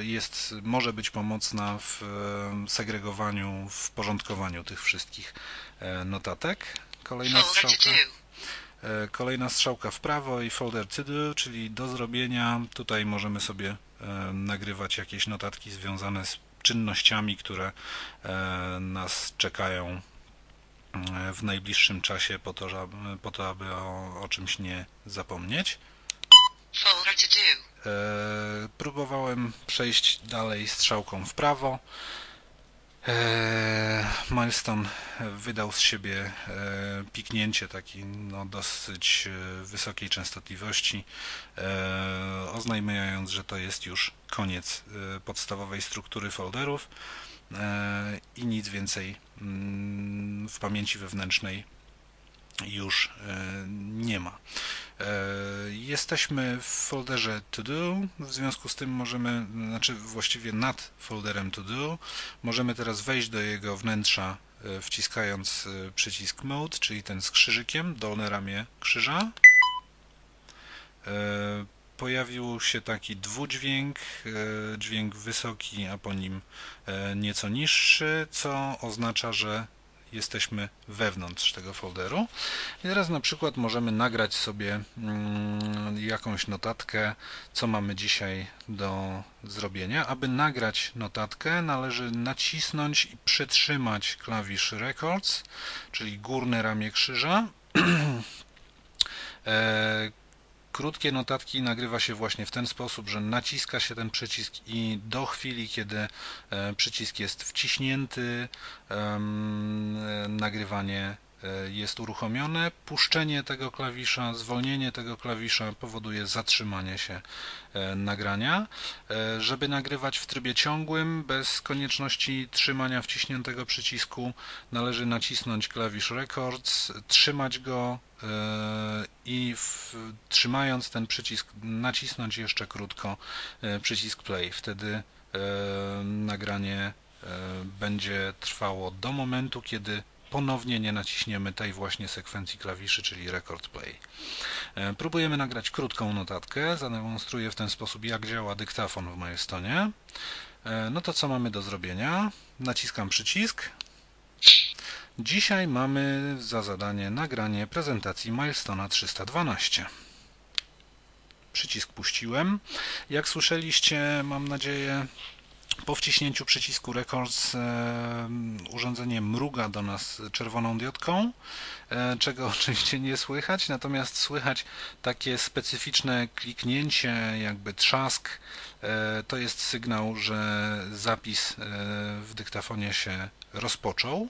jest, może być pomocna w e, segregowaniu, w porządkowaniu tych wszystkich e, notatek. Kolejna strzałka. E, Kolejna strzałka w prawo i folder to do, czyli do zrobienia. Tutaj możemy sobie e, nagrywać jakieś notatki związane z czynnościami, które nas czekają w najbliższym czasie po to, żeby, po to aby o, o czymś nie zapomnieć. Próbowałem przejść dalej strzałką w prawo. E, Milestone wydał z siebie e, piknięcie taki no, dosyć e, wysokiej częstotliwości, e, oznajmiając, że to jest już koniec e, podstawowej struktury folderów e, i nic więcej mm, w pamięci wewnętrznej już e, nie ma. E, Jesteśmy w folderze To Do, w związku z tym możemy, znaczy właściwie nad folderem To Do, możemy teraz wejść do jego wnętrza e, wciskając przycisk Mode, czyli ten z krzyżykiem, dolne ramię krzyża. Pojawił się taki dwudźwięk, dźwięk wysoki, a po nim nieco niższy, co oznacza, że jesteśmy wewnątrz tego folderu. I teraz na przykład możemy nagrać sobie mm, jakąś notatkę, co mamy dzisiaj do zrobienia. Aby nagrać notatkę, należy nacisnąć i przytrzymać klawisz Records, czyli górne ramię krzyża. Krótkie notatki nagrywa się właśnie w ten sposób, że naciska się ten przycisk i do chwili, kiedy e, przycisk jest wciśnięty, e, nagrywanie jest uruchomione, puszczenie tego klawisza, zwolnienie tego klawisza powoduje zatrzymanie się e, nagrania. E, żeby nagrywać w trybie ciągłym, bez konieczności trzymania wciśniętego przycisku, należy nacisnąć klawisz Records, trzymać go i w, trzymając ten przycisk nacisnąć jeszcze krótko przycisk play. Wtedy nagranie będzie trwało do momentu, kiedy ponownie nie naciśniemy tej właśnie sekwencji klawiszy, czyli record play. E, próbujemy nagrać krótką notatkę. Zademonstruję w ten sposób, jak działa dyktafon w Milestone. E, no to co mamy do zrobienia? Naciskam przycisk. Dzisiaj mamy za zadanie nagranie prezentacji Milestone 312. Przycisk puściłem. Jak słyszeliście, mam nadzieję, po wciśnięciu przycisku Records e, urządzenie mruga do nas czerwoną diodką, e, czego oczywiście nie słychać, natomiast słychać takie specyficzne kliknięcie, jakby trzask. E, to jest sygnał, że zapis w dyktafonie się rozpoczął.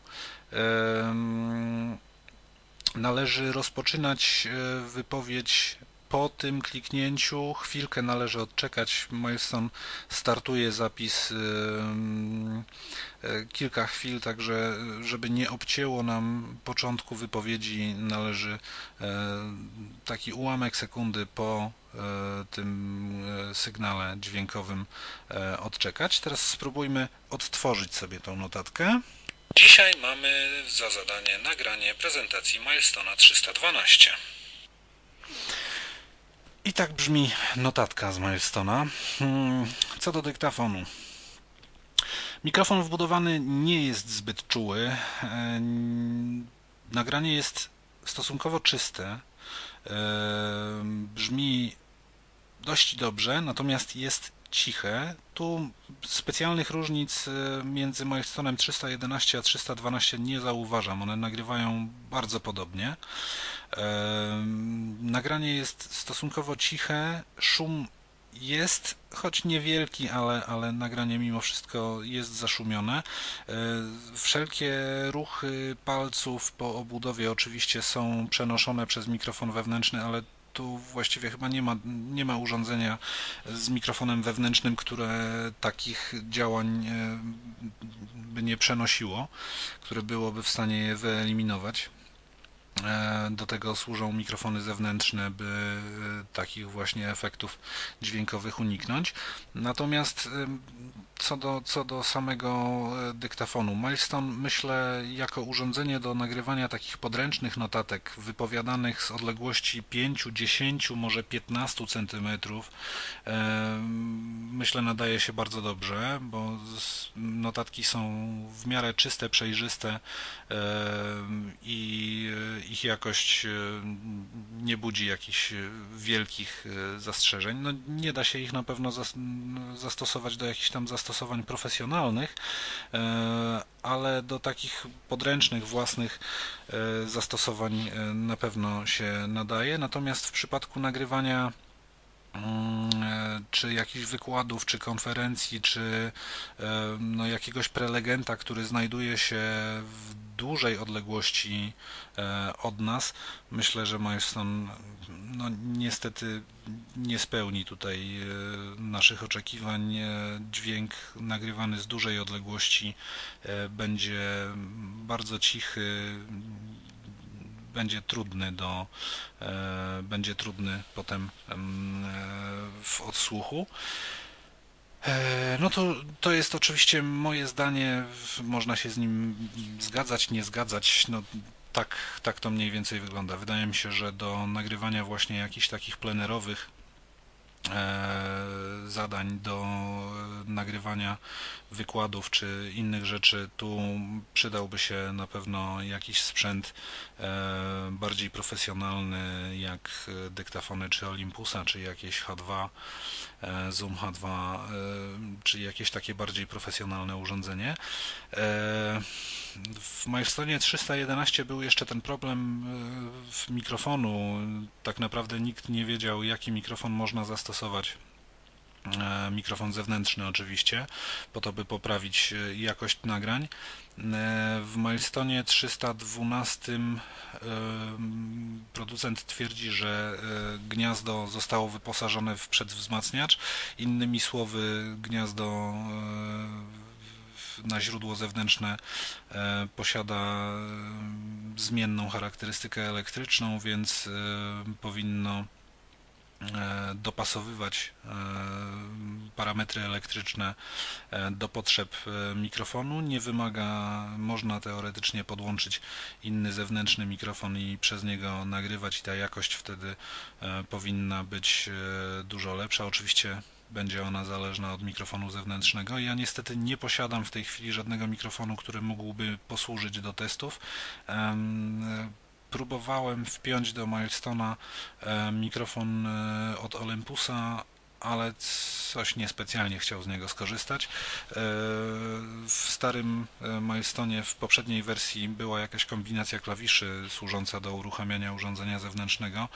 Należy rozpoczynać wypowiedź po tym kliknięciu chwilkę należy odczekać. Milestone startuje zapis e, kilka chwil, także żeby nie obcięło nam początku wypowiedzi należy e, taki ułamek sekundy po e, tym sygnale dźwiękowym odczekać. Teraz spróbujmy odtworzyć sobie tą notatkę. Dzisiaj mamy za zadanie nagranie prezentacji Milestone 312. I tak brzmi notatka z Milestona. Hmm, co do dyktafonu. Mikrofon wbudowany nie jest zbyt czuły. Nagranie jest stosunkowo czyste. Brzmi dość dobrze, natomiast jest ciche. Tu specjalnych różnic e, między Milestone'em 311 a 312 nie zauważam. One nagrywają bardzo podobnie. Nagranie jest stosunkowo ciche, szum jest, choć niewielki, ale, ale nagranie mimo wszystko jest zaszumione. E, wszelkie ruchy palców po obudowie oczywiście są przenoszone przez mikrofon wewnętrzny, ale tu właściwie chyba nie ma, nie ma urządzenia z mikrofonem wewnętrznym, które takich działań e, by nie przenosiło, które byłoby w stanie je wyeliminować. E, do tego służą mikrofony zewnętrzne, by e, takich właśnie efektów dźwiękowych uniknąć. Natomiast co do, co do samego e, dyktafonu, Milestone myślę jako urządzenie do nagrywania takich podręcznych notatek wypowiadanych z odległości 5, 10, może 15 cm myślę nadaje się bardzo dobrze, bo notatki są w miarę czyste, przejrzyste i ich jakość nie budzi jakichś wielkich e, zastrzeżeń. No, nie da się ich na pewno zastosować do jakichś tam zastosowań profesjonalnych, e, ale do takich podręcznych, własnych e, zastosowań e, na pewno się nadaje. Natomiast w przypadku nagrywania czy jakichś wykładów, czy konferencji, czy no, jakiegoś prelegenta, który znajduje się w dużej odległości od nas, myślę, że Milestone no, niestety nie spełni tutaj e, naszych oczekiwań. E, dźwięk nagrywany z dużej odległości e, będzie bardzo cichy, będzie trudny do będzie trudny potem w odsłuchu. No to, to jest oczywiście moje zdanie, można się z nim zgadzać, nie zgadzać. No, tak, tak to mniej więcej wygląda. Wydaje mi się, że do nagrywania właśnie jakichś takich plenerowych e, zadań, do nagrywania wykładów czy innych rzeczy, tu przydałby się na pewno jakiś sprzęt e, bardziej profesjonalny, jak dyktafony czy Olympusa, czy jakieś H2, e, Zoom H2, czy jakieś takie bardziej profesjonalne urządzenie. W Milestone 311 był jeszcze ten problem e, mikrofonu. Tak naprawdę nikt nie wiedział, jaki mikrofon można zastosować e, mikrofon zewnętrzny oczywiście, po to by poprawić e, jakość nagrań. W Milestone 312 e, producent twierdzi, że e, gniazdo zostało wyposażone w przedwzmacniacz. Innymi słowy, gniazdo e, na źródło zewnętrzne e, posiada zmienną charakterystykę elektryczną, więc powinno dopasowywać e, parametry elektryczne e, do potrzeb e, mikrofonu. Nie wymaga, można teoretycznie podłączyć inny zewnętrzny mikrofon i przez niego nagrywać i ta jakość wtedy e, powinna być e, dużo lepsza. Oczywiście będzie ona zależna od mikrofonu zewnętrznego. Ja niestety nie posiadam w tej chwili żadnego mikrofonu, który mógłby posłużyć do testów. Em, Próbowałem wpiąć do Milestona e, mikrofon e, od Olympusa, ale coś niespecjalnie chciał z niego skorzystać. E, W starym e, Milestonie w poprzedniej wersji była jakaś kombinacja klawiszy służąca do uruchamiania urządzenia zewnętrznego.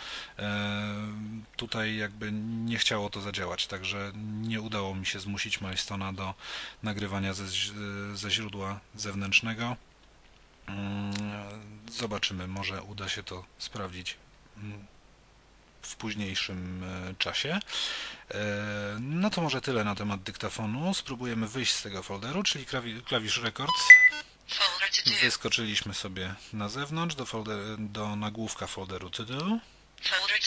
Tutaj jakby nie chciało to zadziałać, także nie udało mi się zmusić Milestona do nagrywania ze, ze źródła zewnętrznego. Mm, Zobaczymy, może uda się to sprawdzić mm, w późniejszym e, czasie. E, No to może tyle na temat dyktafonu. Spróbujemy wyjść z tego folderu, czyli klawi- klawisz Records. Wyskoczyliśmy sobie na zewnątrz do, folder, do nagłówka folderu. Folder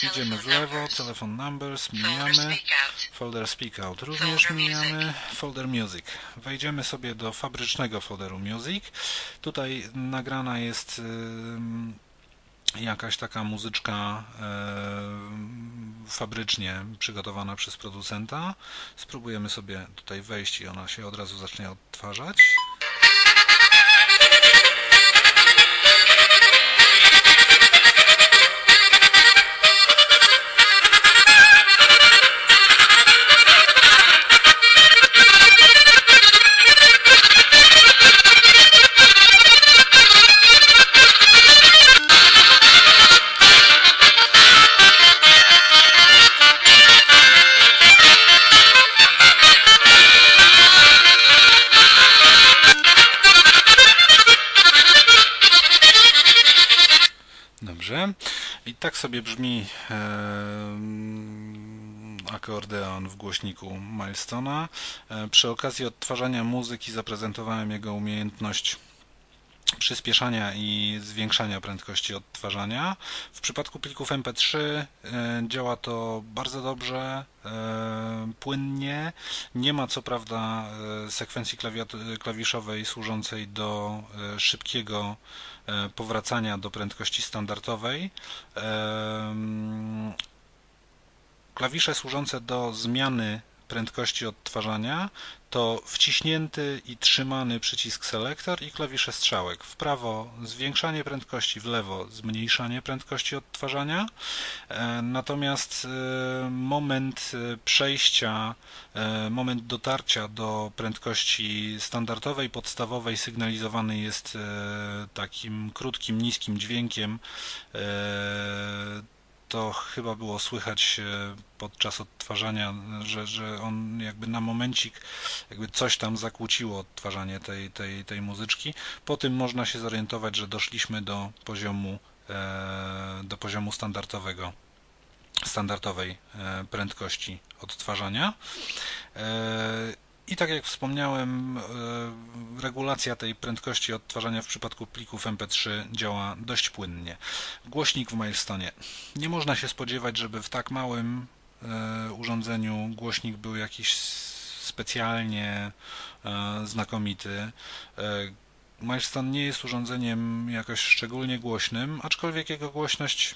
Idziemy w lewo, telefon numbers, mijamy. Folder Speak Out również mijamy. Folder Music. Wejdziemy sobie do fabrycznego folderu Music. Tutaj nagrana jest jakaś taka muzyczka fabrycznie przygotowana przez producenta. Spróbujemy sobie tutaj wejść i ona się od razu zacznie odtwarzać. Sobie brzmi akordeon w głośniku Milestona. E, Przy okazji odtwarzania muzyki zaprezentowałem jego umiejętność przyspieszania i zwiększania prędkości odtwarzania. W przypadku plików MP3 e, działa to bardzo dobrze, e, płynnie. Nie ma co prawda sekwencji klawiszowej służącej do szybkiego powracania do prędkości standardowej. Klawisze służące do zmiany prędkości odtwarzania to wciśnięty i trzymany przycisk selektor i klawisze strzałek. W prawo zwiększanie prędkości, w lewo zmniejszanie prędkości odtwarzania. E, Natomiast e, moment e, przejścia, moment dotarcia do prędkości standardowej, podstawowej sygnalizowany jest takim krótkim, niskim dźwiękiem. To chyba było słychać e, podczas odtwarzania, że, że on jakby na momencik jakby coś tam zakłóciło odtwarzanie tej, tej, tej muzyczki. Po tym można się zorientować, że doszliśmy do poziomu, e, do poziomu standardowego, standardowej e, prędkości odtwarzania. I tak jak wspomniałem, e, regulacja tej prędkości odtwarzania w przypadku plików MP3 działa dość płynnie. Głośnik w Milestone. Nie można się spodziewać, żeby w tak małym e, urządzeniu głośnik był jakiś specjalnie e, znakomity. Milestone nie jest urządzeniem jakoś szczególnie głośnym, aczkolwiek jego głośność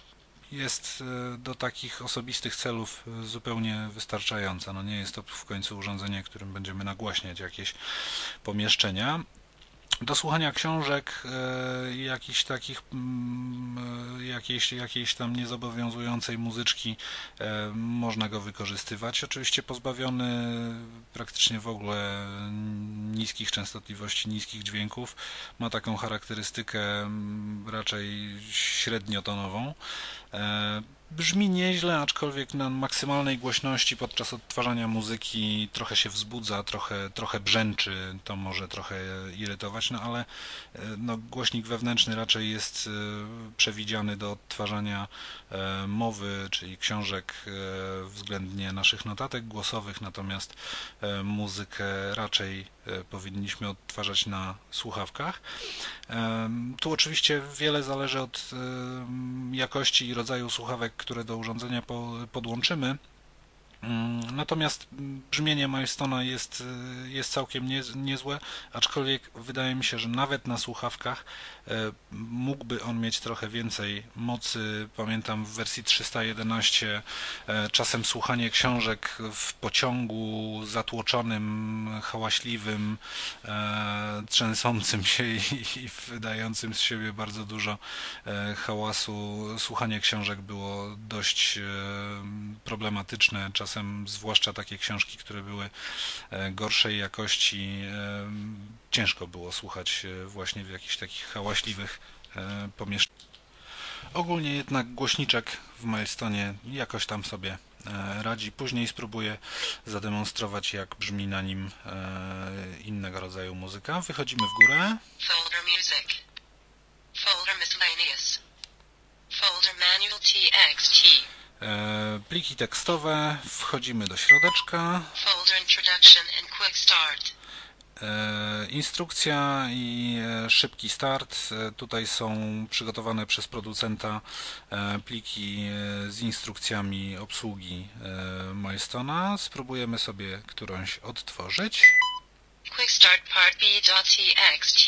jest e, do takich osobistych celów e, zupełnie wystarczająca. No nie jest to w końcu urządzenie, którym będziemy nagłaśniać jakieś pomieszczenia. Do słuchania książek, e, jakichś takich, mm, e, jakiejś, jakiejś tam niezobowiązującej muzyczki, e, można go wykorzystywać. Oczywiście pozbawiony praktycznie w ogóle niskich częstotliwości, niskich dźwięków. Ma taką charakterystykę mm, raczej średniotonową. Brzmi nieźle, aczkolwiek na maksymalnej głośności podczas odtwarzania muzyki trochę się wzbudza, trochę, trochę brzęczy, to może trochę irytować, no ale e, no, głośnik wewnętrzny raczej jest e, przewidziany do odtwarzania mowy, czyli książek względnie naszych notatek głosowych, natomiast muzykę raczej powinniśmy odtwarzać na słuchawkach. Tu oczywiście wiele zależy od jakości i rodzaju słuchawek, które do urządzenia podłączymy. Mm, natomiast brzmienie Milestona jest, jest całkiem nie, niezłe, aczkolwiek wydaje mi się, że nawet na słuchawkach e, mógłby on mieć trochę więcej mocy. Pamiętam w wersji 311 e, czasem słuchanie książek w pociągu zatłoczonym, hałaśliwym, e, trzęsącym się i wydającym z siebie bardzo dużo hałasu. Słuchanie książek było dość problematyczne. Czasem czasem, zwłaszcza takie książki, które były e, gorszej jakości, e, ciężko było słuchać e, właśnie w jakichś takich hałaśliwych pomieszczeniach. Ogólnie jednak głośniczek w Milestone jakoś tam sobie radzi. Później spróbuję zademonstrować, jak brzmi na nim innego rodzaju muzyka. Wychodzimy w górę. Folder music. Folder miscellaneous. Folder manual txt. E, pliki tekstowe, wchodzimy do środeczka. E, instrukcja i e, szybki start. Tutaj są przygotowane przez producenta pliki z instrukcjami obsługi Milestona. Spróbujemy sobie którąś odtworzyć. Quick start part B.txt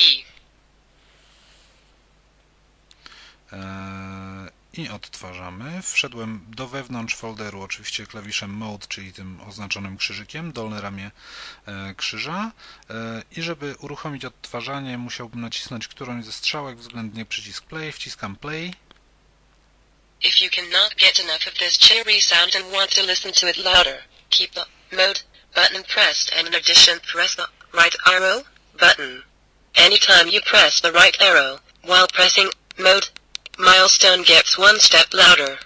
i odtwarzamy. Wszedłem do wewnątrz folderu, oczywiście klawiszem Mode, czyli tym oznaczonym krzyżykiem, dolne ramię e, krzyża e, i żeby uruchomić odtwarzanie musiałbym nacisnąć którąś ze strzałek, względnie przycisk Play, wciskam Play. If you cannot get enough of this cheery sound and want to listen to it louder, keep the Mode button pressed and in addition press the right arrow button. Anytime you press the right arrow while pressing Mode Milestone gets one step louder.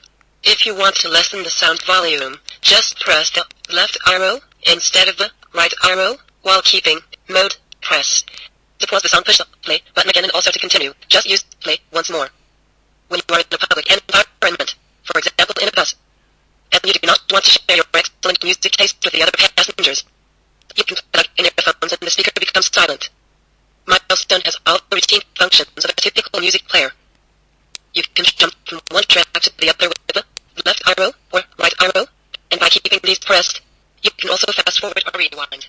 If you want to lessen the sound volume, just press the left arrow instead of the right arrow while keeping mode pressed. To pause the song, push the play button again and also to continue, just use play once more. When you are in a public environment, for example in a bus, and you do not want to share your excellent music taste with the other passengers, you can plug in earphones and the speaker becomes silent. Milestone has all the routine functions of a typical music player. You can jump from one track to the other with the left arrow or right arrow, and by keeping these pressed, you can also fast forward or rewind.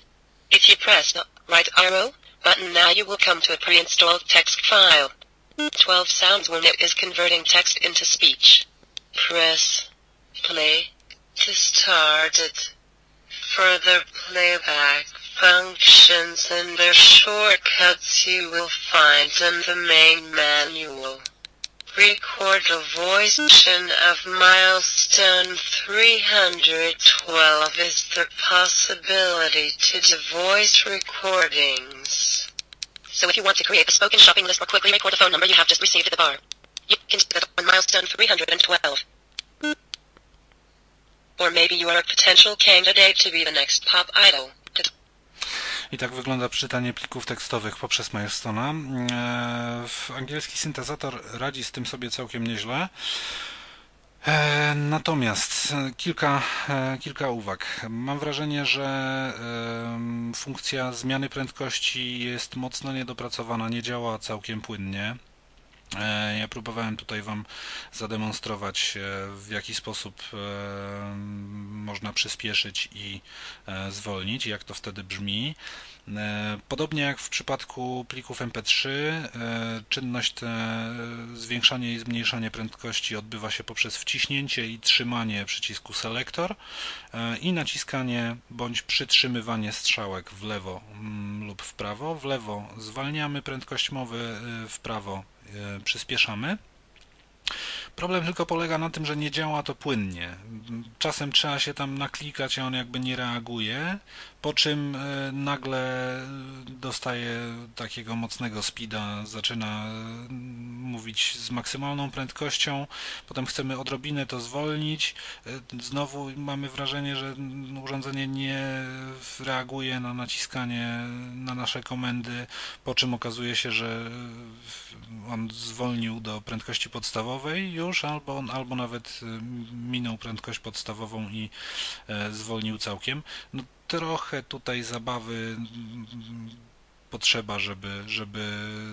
If you press the right arrow button now you will come to a pre-installed text file. 12 sounds when it is converting text into speech. Press play to start it. Further playback functions and their shortcuts you will find in the main manual record a voice of milestone 312 is the possibility to do voice recordings. So if you want to create a spoken shopping list or quickly record a phone number you have just received at the bar, you can do that on milestone 312. Or maybe you are a potential candidate to be the next pop idol. I tak wygląda czytanie plików tekstowych poprzez Milestone'a. E, angielski syntezator radzi z tym sobie całkiem nieźle. E, natomiast kilka, e, kilka uwag. Mam wrażenie, że funkcja zmiany prędkości jest mocno niedopracowana, nie działa całkiem płynnie. E, ja próbowałem tutaj Wam zademonstrować, e, w jaki sposób e, można przyspieszyć i zwolnić, jak to wtedy brzmi. Podobnie jak w przypadku plików MP3, czynność zwiększanie i zmniejszanie prędkości odbywa się poprzez wciśnięcie i trzymanie przycisku Selector i naciskanie bądź przytrzymywanie strzałek w lewo mm, lub w prawo. W lewo zwalniamy prędkość mowy, w prawo przyspieszamy. Problem tylko polega na tym, że nie działa to płynnie. Czasem trzeba się tam naklikać, a on jakby nie reaguje, po czym e, nagle dostaje takiego mocnego speeda, zaczyna e, mówić z maksymalną prędkością, potem chcemy odrobinę to zwolnić, e, znowu mamy wrażenie, że urządzenie nie reaguje na naciskanie na nasze komendy, po czym okazuje się, że on zwolnił do prędkości podstawowej już, albo, albo nawet minął prędkość podstawową i zwolnił całkiem. No, trochę tutaj zabawy potrzeba, żeby, żeby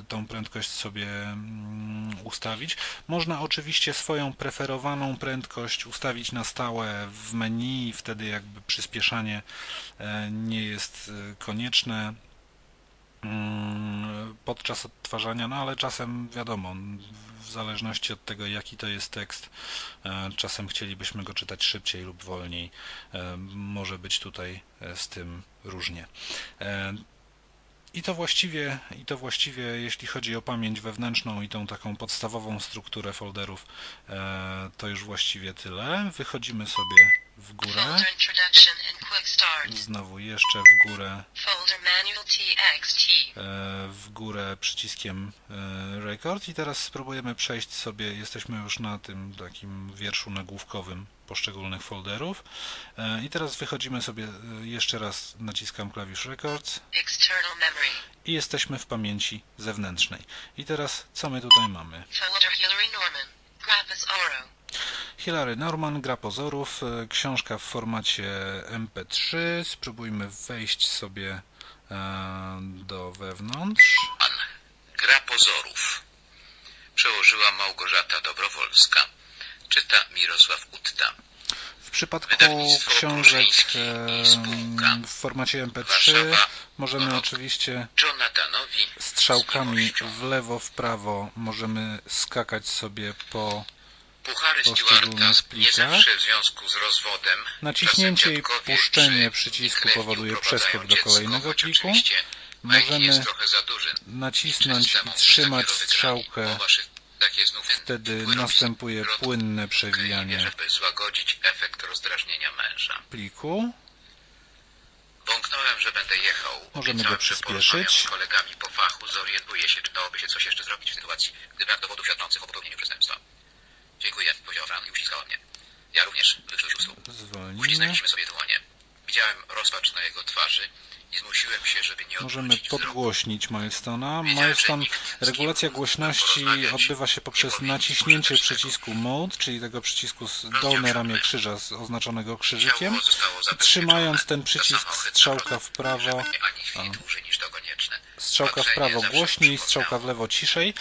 tą prędkość sobie mm, ustawić. Można oczywiście swoją preferowaną prędkość ustawić na stałe w menu, wtedy jakby przyspieszanie e, nie jest e, konieczne podczas odtwarzania, no ale czasem wiadomo, w zależności od tego jaki to jest tekst, e, czasem chcielibyśmy go czytać szybciej lub wolniej. Może być tutaj z tym różnie. I to właściwie, i to właściwie, jeśli chodzi o pamięć wewnętrzną i tą taką podstawową strukturę folderów, e, to już właściwie tyle. Wychodzimy sobie w górę. Znowu jeszcze w górę, e, w górę przyciskiem e, record. I teraz spróbujemy przejść sobie, jesteśmy już na tym takim wierszu nagłówkowym poszczególnych folderów E, i teraz wychodzimy sobie e, jeszcze raz, naciskam klawisz records i jesteśmy w pamięci zewnętrznej. I teraz co my tutaj mamy? Hilary Norman, Gra Pozorów, e, książka w formacie MP3. Spróbujmy wejść sobie e, do wewnątrz. Gra pozorów. Przełożyła Małgorzata Dobrowolska. Czyta Mirosław Utta. W przypadku książek w formacie MP3 Warszawa. możemy oczywiście strzałkami w lewo, w prawo możemy skakać sobie po Puchary poszczególnych Stewarta nie zawsze w związku z rozwodem. Naciśnięcie i puszczenie przycisku powoduje przeskok do kolejnego pliku. Możemy nacisnąć i trzymać strzałkę O waszych takie znów Wtedy następuje płynne przewijanie żeby złagodzić efekt rozdrażnienia męża. pliku. Bąknąłem, że będę jechał. Możemy go przyspieszyć. z kolegami po fachu, zorientuję się, czy dałoby się coś jeszcze zrobić w sytuacji, gdy brak dowodów świadczących o popełnieniu przestępstwa. Dziękuję, powiedział Fran i uściskała mnie. Ja również, wyczuł sióstru. Zwolnimy. Uścisnęliśmy sobie dłonie. Widziałem rozpacz na jego twarzy Możemy podgłośnić Milestona. Milestone, regulacja głośności odbywa się poprzez naciśnięcie przycisku Mode, czyli tego przycisku z dolne ramię krzyża z oznaczonego krzyżykiem. Trzymając ten przycisk strzałka w prawo, strzałka w prawo głośniej, strzałka w lewo ciszej.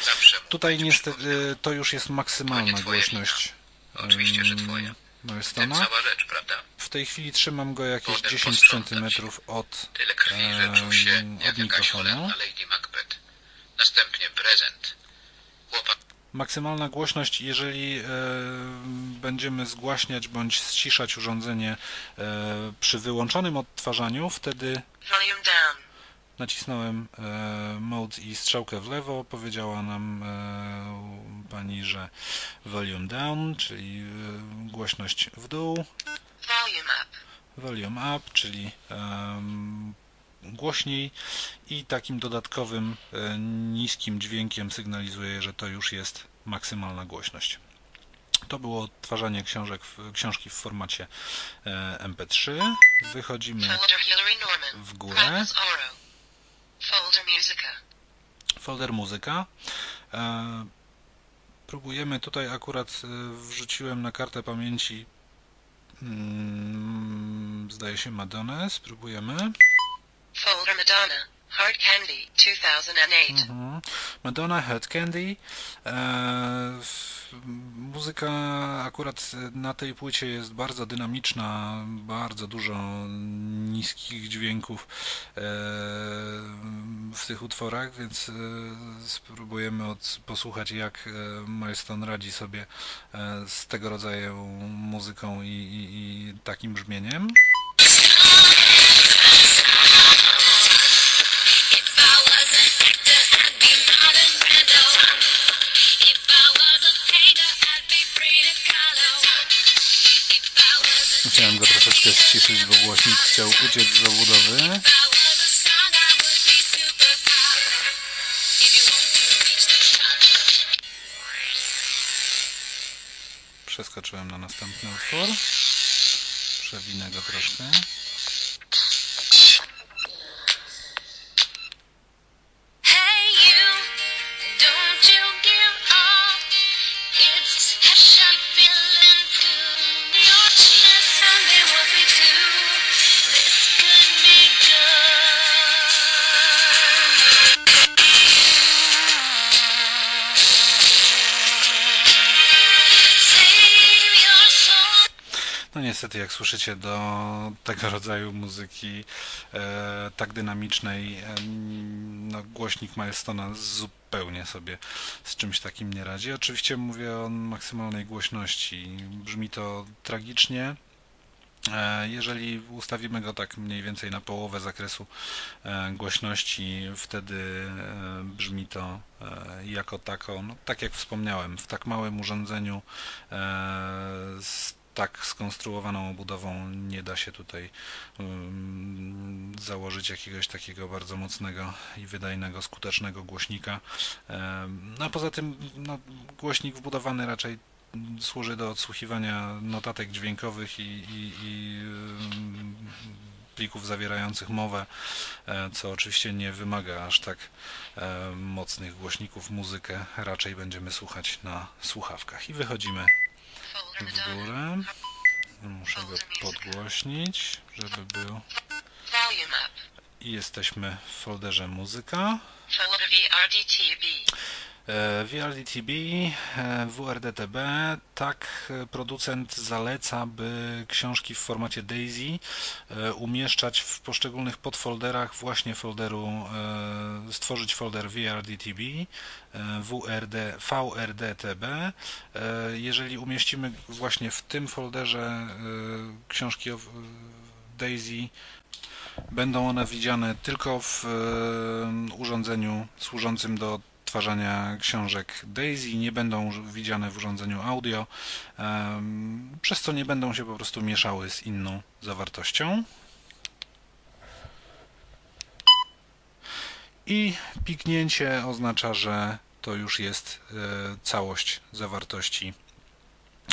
Tutaj niestety to już jest maksymalna głośność. Oczywiście, że twoja. Cała rzecz, prawda? W tej chwili trzymam go jakieś Potem 10 posprzątać. cm od jak od mikrofonu. Następnie prezent. Maksymalna głośność, jeżeli e, będziemy zgłaśniać bądź ściszać urządzenie e, przy wyłączonym odtwarzaniu, wtedy Volume down. Nacisnąłem e, mode i strzałkę w lewo, powiedziała nam e, pani, że volume down, czyli e, głośność w dół, Volume up. volume up, czyli głośniej i takim dodatkowym niskim dźwiękiem sygnalizuje, że to już jest maksymalna głośność. To było odtwarzanie książek, w- książki w formacie e, MP3. Wychodzimy w górę. Folder Musica. folder muzyka. E, próbujemy tutaj akurat e, wrzuciłem na kartę pamięci mm, zdaje się Madonę. Spróbujemy. Folder Madonna. Hard Candy. 2008. Mhm. Madonna, Head Candy. E, muzyka akurat na tej płycie jest bardzo dynamiczna, bardzo dużo niskich dźwięków e, w tych utworach, więc e, spróbujemy od, posłuchać jak e, Milestone radzi sobie z tego rodzaju muzyką i, i, i takim brzmieniem. Troszeczkę ściszyć, bo głośnik chciał uciec z obudowy. Przeskoczyłem na następny utwór. Przewinę go troszkę. Niestety, jak słyszycie, do tego rodzaju muzyki e, tak dynamicznej, e, no, głośnik Milestona zupełnie sobie z czymś takim nie radzi. Oczywiście mówię o maksymalnej głośności. Brzmi to tragicznie. E, Jeżeli ustawimy go tak mniej więcej na połowę zakresu e, głośności, wtedy e, brzmi to jako tako, no, tak jak wspomniałem, w tak małym urządzeniu z tak skonstruowaną obudową nie da się tutaj um, założyć jakiegoś takiego bardzo mocnego i wydajnego, skutecznego głośnika. Em, No a poza tym no, głośnik wbudowany raczej służy do odsłuchiwania notatek dźwiękowych i, i, i em, plików zawierających mowę, e, co oczywiście nie wymaga aż tak e, mocnych głośników. Muzykę raczej będziemy słuchać na słuchawkach. I wychodzimy w górę. Muszę go podgłośnić, żeby był. I jesteśmy w folderze muzyka. VRDTB. E, e, WRDTB, tak e, producent zaleca, by książki w formacie DAISY umieszczać w poszczególnych podfolderach właśnie folderu, stworzyć folder VRDTB, WRD, VRDTB. Jeżeli umieścimy właśnie w tym folderze książki DAISY, Będą one widziane tylko w urządzeniu służącym do odtwarzania książek DAISY, nie będą widziane w urządzeniu audio, przez co nie będą się po prostu mieszały z inną zawartością. I piknięcie oznacza, że to już jest e, całość zawartości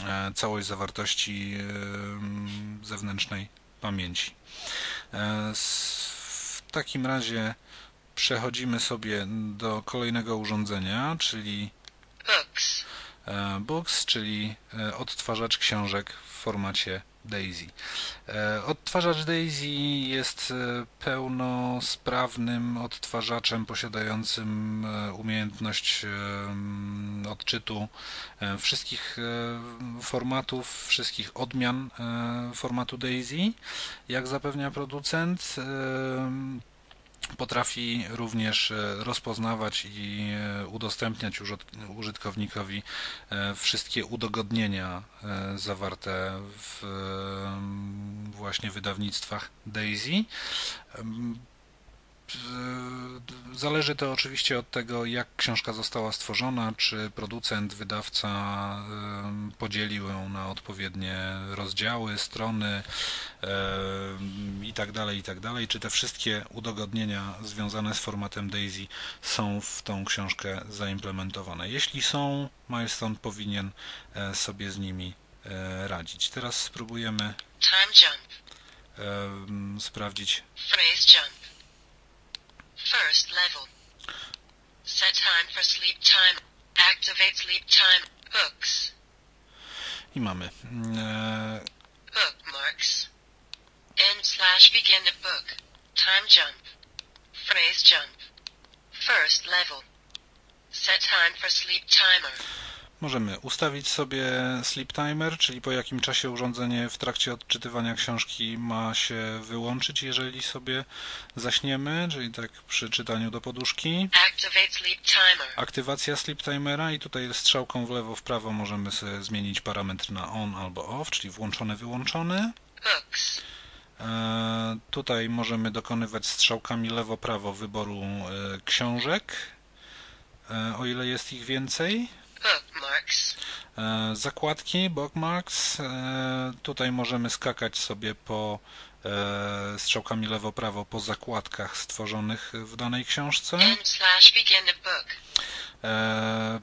e, całość zawartości em, zewnętrznej pamięci. E, W takim razie przechodzimy sobie do kolejnego urządzenia, czyli Books. e, Books, czyli e, odtwarzacz książek w formacie DAISY. E, Odtwarzacz DAISY jest pełnosprawnym odtwarzaczem posiadającym umiejętność odczytu wszystkich formatów, wszystkich odmian formatu DAISY. Jak zapewnia producent, Potrafi również e, rozpoznawać i e, udostępniać użytkownikowi e, wszystkie udogodnienia zawarte w właśnie wydawnictwach DAISY. Zależy to oczywiście od tego, jak książka została stworzona, czy producent, wydawca podzielił ją na odpowiednie rozdziały, strony em, i tak dalej, i tak dalej. Czy te wszystkie udogodnienia związane z formatem DAISY są w tą książkę zaimplementowane? Jeśli są, Milestone powinien e, sobie z nimi e, radzić. Teraz spróbujemy sprawdzić Phrase jump. First level. Set time for sleep time. Activate sleep time. Books. i mamy mm, e, Bookmarks. End slash begin of book. Time jump. Phrase jump. First level. Set time for sleep timer. Możemy ustawić sobie sleep timer, czyli po jakim czasie urządzenie w trakcie odczytywania książki ma się wyłączyć, jeżeli sobie zaśniemy, czyli tak przy czytaniu do poduszki. Aktywacja sleep timera i tutaj strzałką w lewo, w prawo możemy sobie zmienić parametr na on albo off, czyli włączony, wyłączony. Books. E, Tutaj możemy dokonywać strzałkami lewo-prawo wyboru e, książek, e, o ile jest ich więcej. E, Zakładki, bookmarks. E, Tutaj możemy skakać sobie po e, strzałkami lewo-prawo po zakładkach stworzonych w danej książce.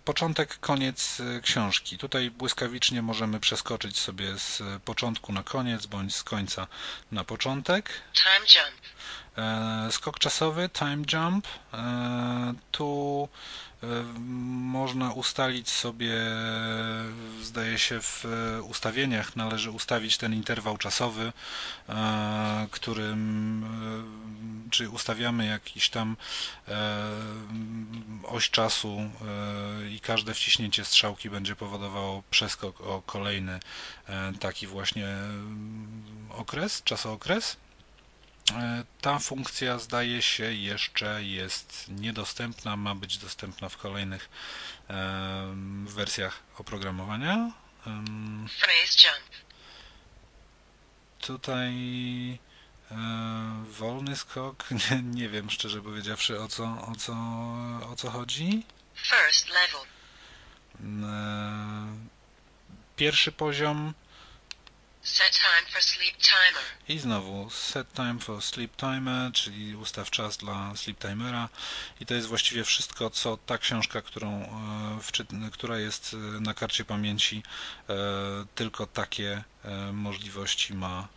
Początek, koniec książki. Tutaj błyskawicznie możemy przeskoczyć sobie z początku na koniec, bądź z końca na początek. Time jump. Skok czasowy, time jump. Tu można ustalić sobie, zdaje się, w ustawieniach należy ustawić ten interwał czasowy, e, którym, e, czy ustawiamy jakiś tam e, oś czasu i każde wciśnięcie strzałki będzie powodowało przeskok o kolejny taki właśnie okres, czasookres. E, Ta funkcja zdaje się jeszcze jest niedostępna, ma być dostępna w kolejnych em, wersjach oprogramowania. Tutaj e, wolny skok, nie, nie wiem szczerze powiedziawszy o co, o co, o co chodzi. E, Pierwszy poziom Set time for sleep timer. I znowu set time for sleep timer, czyli ustaw czas dla sleep timera. I to jest właściwie wszystko, co ta książka, którą, e, która jest e, na karcie pamięci, e, tylko takie możliwości ma,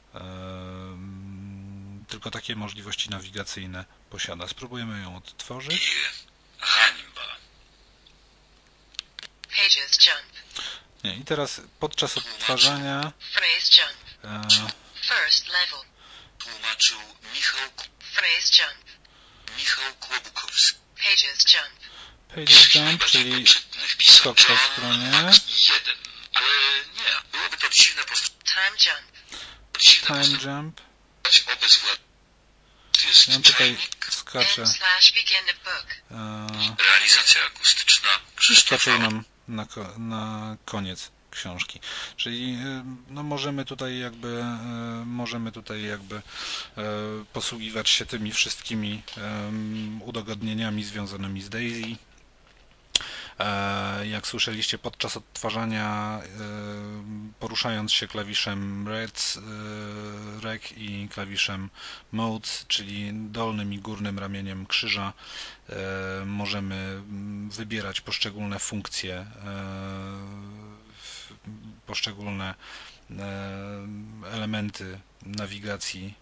tylko takie możliwości nawigacyjne posiada. Spróbujemy ją odtworzyć. Hańba. Pages jump. Nie, I teraz podczas odtwarzania e. Tłumaczył Michał, Phrase jump. Michał Kłobukowski. Pages jump. Pages Jump, czyli skok po stronie. Jeden. Ale nie, byłoby to dziwne Time jump. dziwne Time Jump. Ja tutaj skaczę. E, realizacja akustyczna. Krzysztof nam na, na koniec książki. Czyli y, no, możemy tutaj jakby y, możemy tutaj jakby y, posługiwać się tymi wszystkimi udogodnieniami związanymi z Daisy. E, Jak słyszeliście podczas odtwarzania, e, poruszając się klawiszem Red, e, Rec i klawiszem Mode, czyli dolnym i górnym ramieniem krzyża, możemy wybierać poszczególne funkcje, poszczególne elementy nawigacji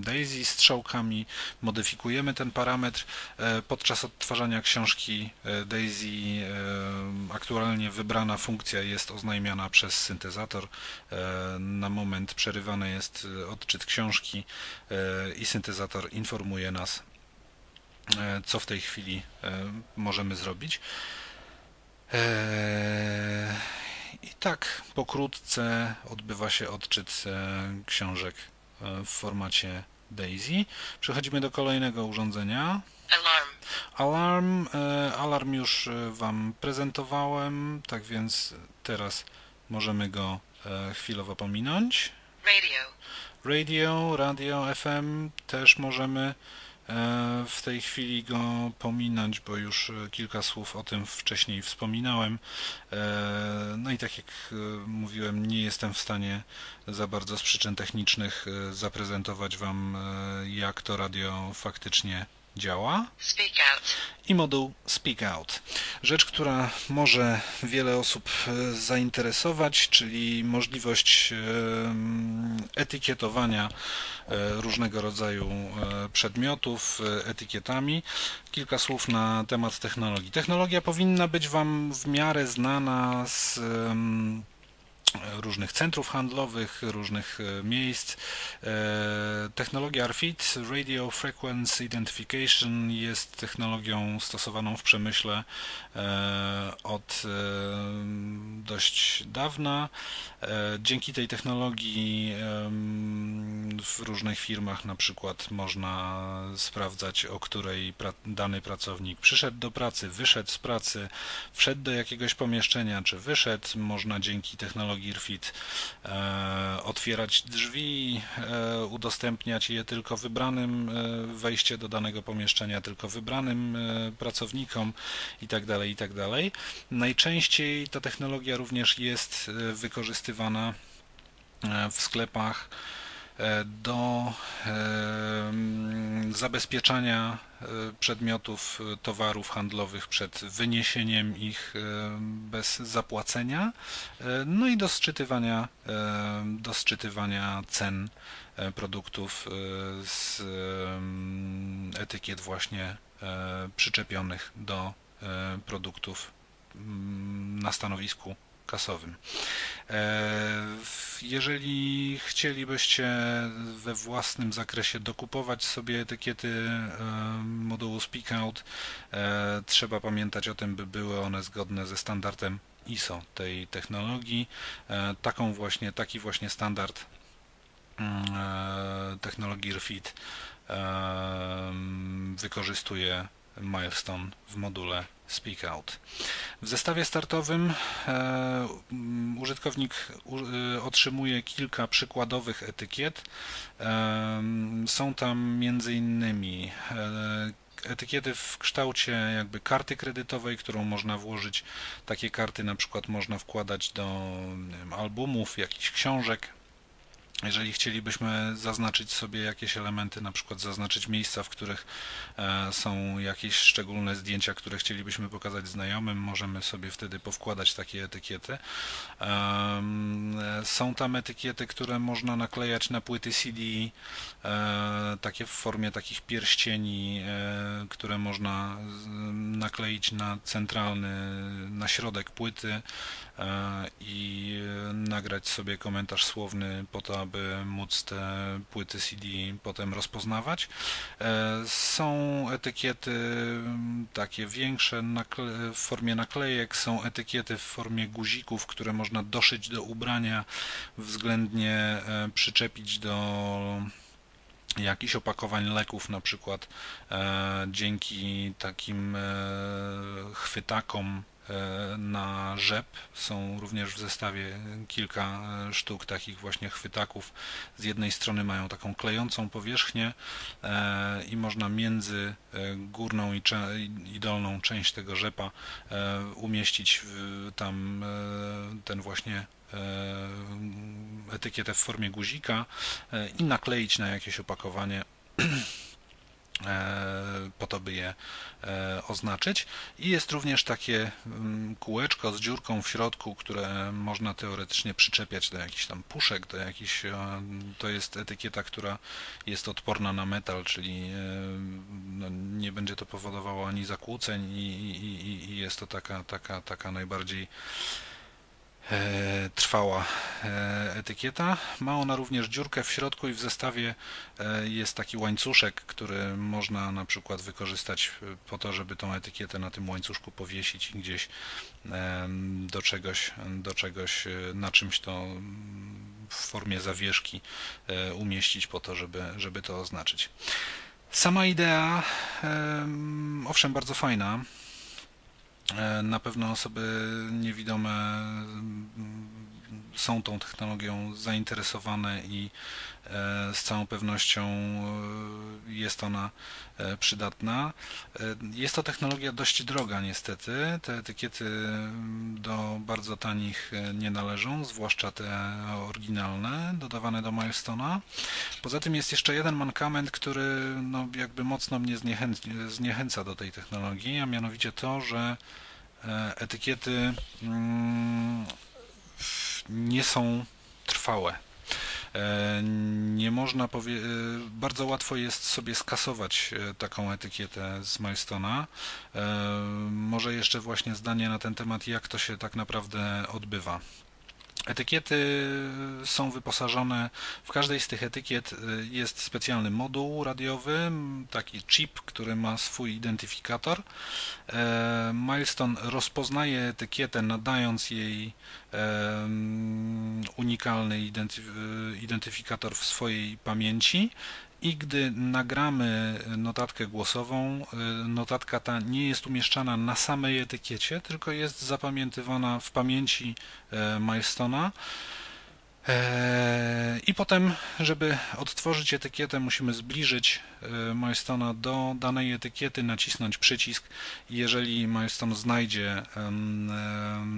Daisy strzałkami, modyfikujemy ten parametr. E, Podczas odtwarzania książki e, Daisy e, aktualnie wybrana funkcja jest oznajmiana przez syntezator. E, Na moment przerywany jest e, odczyt książki e, i syntezator informuje nas, e, co w tej chwili e, możemy zrobić. I tak pokrótce odbywa się odczyt e, książek e, w formacie Daisy. Przechodzimy do kolejnego urządzenia. Alarm. Alarm. e, Alarm już Wam prezentowałem, tak więc teraz możemy go chwilowo pominąć. Radio. Radio, radio FM też możemy w tej chwili go pominąć, bo już e, kilka słów o tym wcześniej wspominałem. E, No i tak jak e, mówiłem, nie jestem w stanie za bardzo z przyczyn technicznych e, zaprezentować Wam, e, jak to radio faktycznie działa i moduł Speak Out. Rzecz, która może wiele osób e, zainteresować, czyli możliwość em, etykietowania e, różnego rodzaju e, przedmiotów e, etykietami. Kilka słów na temat technologii. Technologia powinna być Wam w miarę znana z różnych centrów handlowych, różnych e, miejsc. E, Technologia RFID, Radio Frequency Identification, jest technologią stosowaną w przemyśle e, od dość dawna. Dzięki tej technologii w różnych firmach na przykład można sprawdzać, o której dany pracownik przyszedł do pracy, wyszedł z pracy, wszedł do jakiegoś pomieszczenia, czy wyszedł. Można dzięki technologii RFID e, otwierać drzwi, e, udostępniać je tylko wybranym, e, wejście do danego pomieszczenia tylko wybranym pracownikom i tak dalej, i tak. Najczęściej ta technologia również jest wykorzystywana w sklepach do zabezpieczania przedmiotów, e, towarów handlowych przed wyniesieniem ich e, bez zapłacenia, e, no i do sczytywania, e, do sczytywania cen e, produktów e, z etykiet właśnie e, przyczepionych do e, produktów na stanowisku kasowym. E, Jeżeli chcielibyście we własnym zakresie dokupować sobie etykiety e, modułu SpeakOut, e, trzeba pamiętać o tym, by były one zgodne ze standardem ISO tej technologii. Taką właśnie, taki właśnie standard mm, technologii RFID wykorzystuje Milestone w module SpeakOut. W zestawie startowym e, użytkownik u, e, otrzymuje kilka przykładowych etykiet. Em, Są tam między innymi e, etykiety w kształcie jakby karty kredytowej, którą można włożyć. Takie karty na przykład można wkładać do wiem, albumów, jakichś książek. Jeżeli chcielibyśmy zaznaczyć sobie jakieś elementy, na przykład zaznaczyć miejsca, w których e, są jakieś szczególne zdjęcia, które chcielibyśmy pokazać znajomym, możemy sobie wtedy powkładać takie etykiety. Są tam etykiety, które można naklejać na płyty CD, e, takie w formie takich pierścieni, e, które można nakleić na centralny, na środek płyty i nagrać sobie komentarz słowny po to, aby móc te płyty CD potem rozpoznawać. E, Są etykiety mm, takie większe w formie naklejek, są etykiety w formie guzików, które można doszyć do ubrania, względnie e, przyczepić do jakichś opakowań leków na przykład e, dzięki takim chwytakom na rzep są również w zestawie kilka e, sztuk takich właśnie chwytaków. Z jednej strony mają taką klejącą powierzchnię e, i można między e, górną i, dolną część tego rzepa e, umieścić tam e, ten właśnie e, etykietę w formie guzika e, i nakleić na jakieś opakowanie e, po to, by je e, oznaczyć. I jest również takie mm, kółeczko z dziurką w środku, które można teoretycznie przyczepiać do jakichś tam puszek, do jakichś, e, to jest etykieta, która jest odporna na metal, czyli e, no, nie będzie to powodowało ani zakłóceń i, i, i- jest to taka, taka, taka najbardziej e, trwała e, etykieta. Ma ona również dziurkę w środku i w zestawie e, jest taki łańcuszek, który można na przykład wykorzystać e, po to, żeby tą etykietę na tym łańcuszku powiesić i gdzieś e, do czegoś, do czegoś e, na czymś to w formie zawieszki e, umieścić po to, żeby, żeby to oznaczyć. Sama idea, em, owszem, bardzo fajna. E, Na pewno osoby niewidome mm, są tą technologią zainteresowane i e, z całą pewnością e, jest ona e, przydatna. Jest to technologia dość droga niestety. Te etykiety mm, do bardzo tanich nie należą, zwłaszcza te oryginalne, dodawane do Milestone'a. Poza tym jest jeszcze jeden mankament, który no, jakby mocno mnie zniechęc- zniechęca do tej technologii, a mianowicie to, że etykiety mm, nie są trwałe. E, Nie można powie... e, bardzo łatwo jest sobie skasować e, taką etykietę z Milestone'a. Może jeszcze właśnie zdanie na ten temat, jak to się tak naprawdę odbywa. Etykiety są wyposażone, w każdej z tych etykiet y, jest specjalny moduł radiowy, taki chip, który ma swój identyfikator. E, Milestone rozpoznaje etykietę, nadając jej em, unikalny y, identyfikator w swojej pamięci. I gdy nagramy notatkę głosową, y, notatka ta nie jest umieszczana na samej etykiecie, tylko jest zapamiętywana w pamięci e, Milestona. E, I potem, żeby odtworzyć etykietę, musimy zbliżyć e, Milestona do danej etykiety, nacisnąć przycisk jeżeli Milestone znajdzie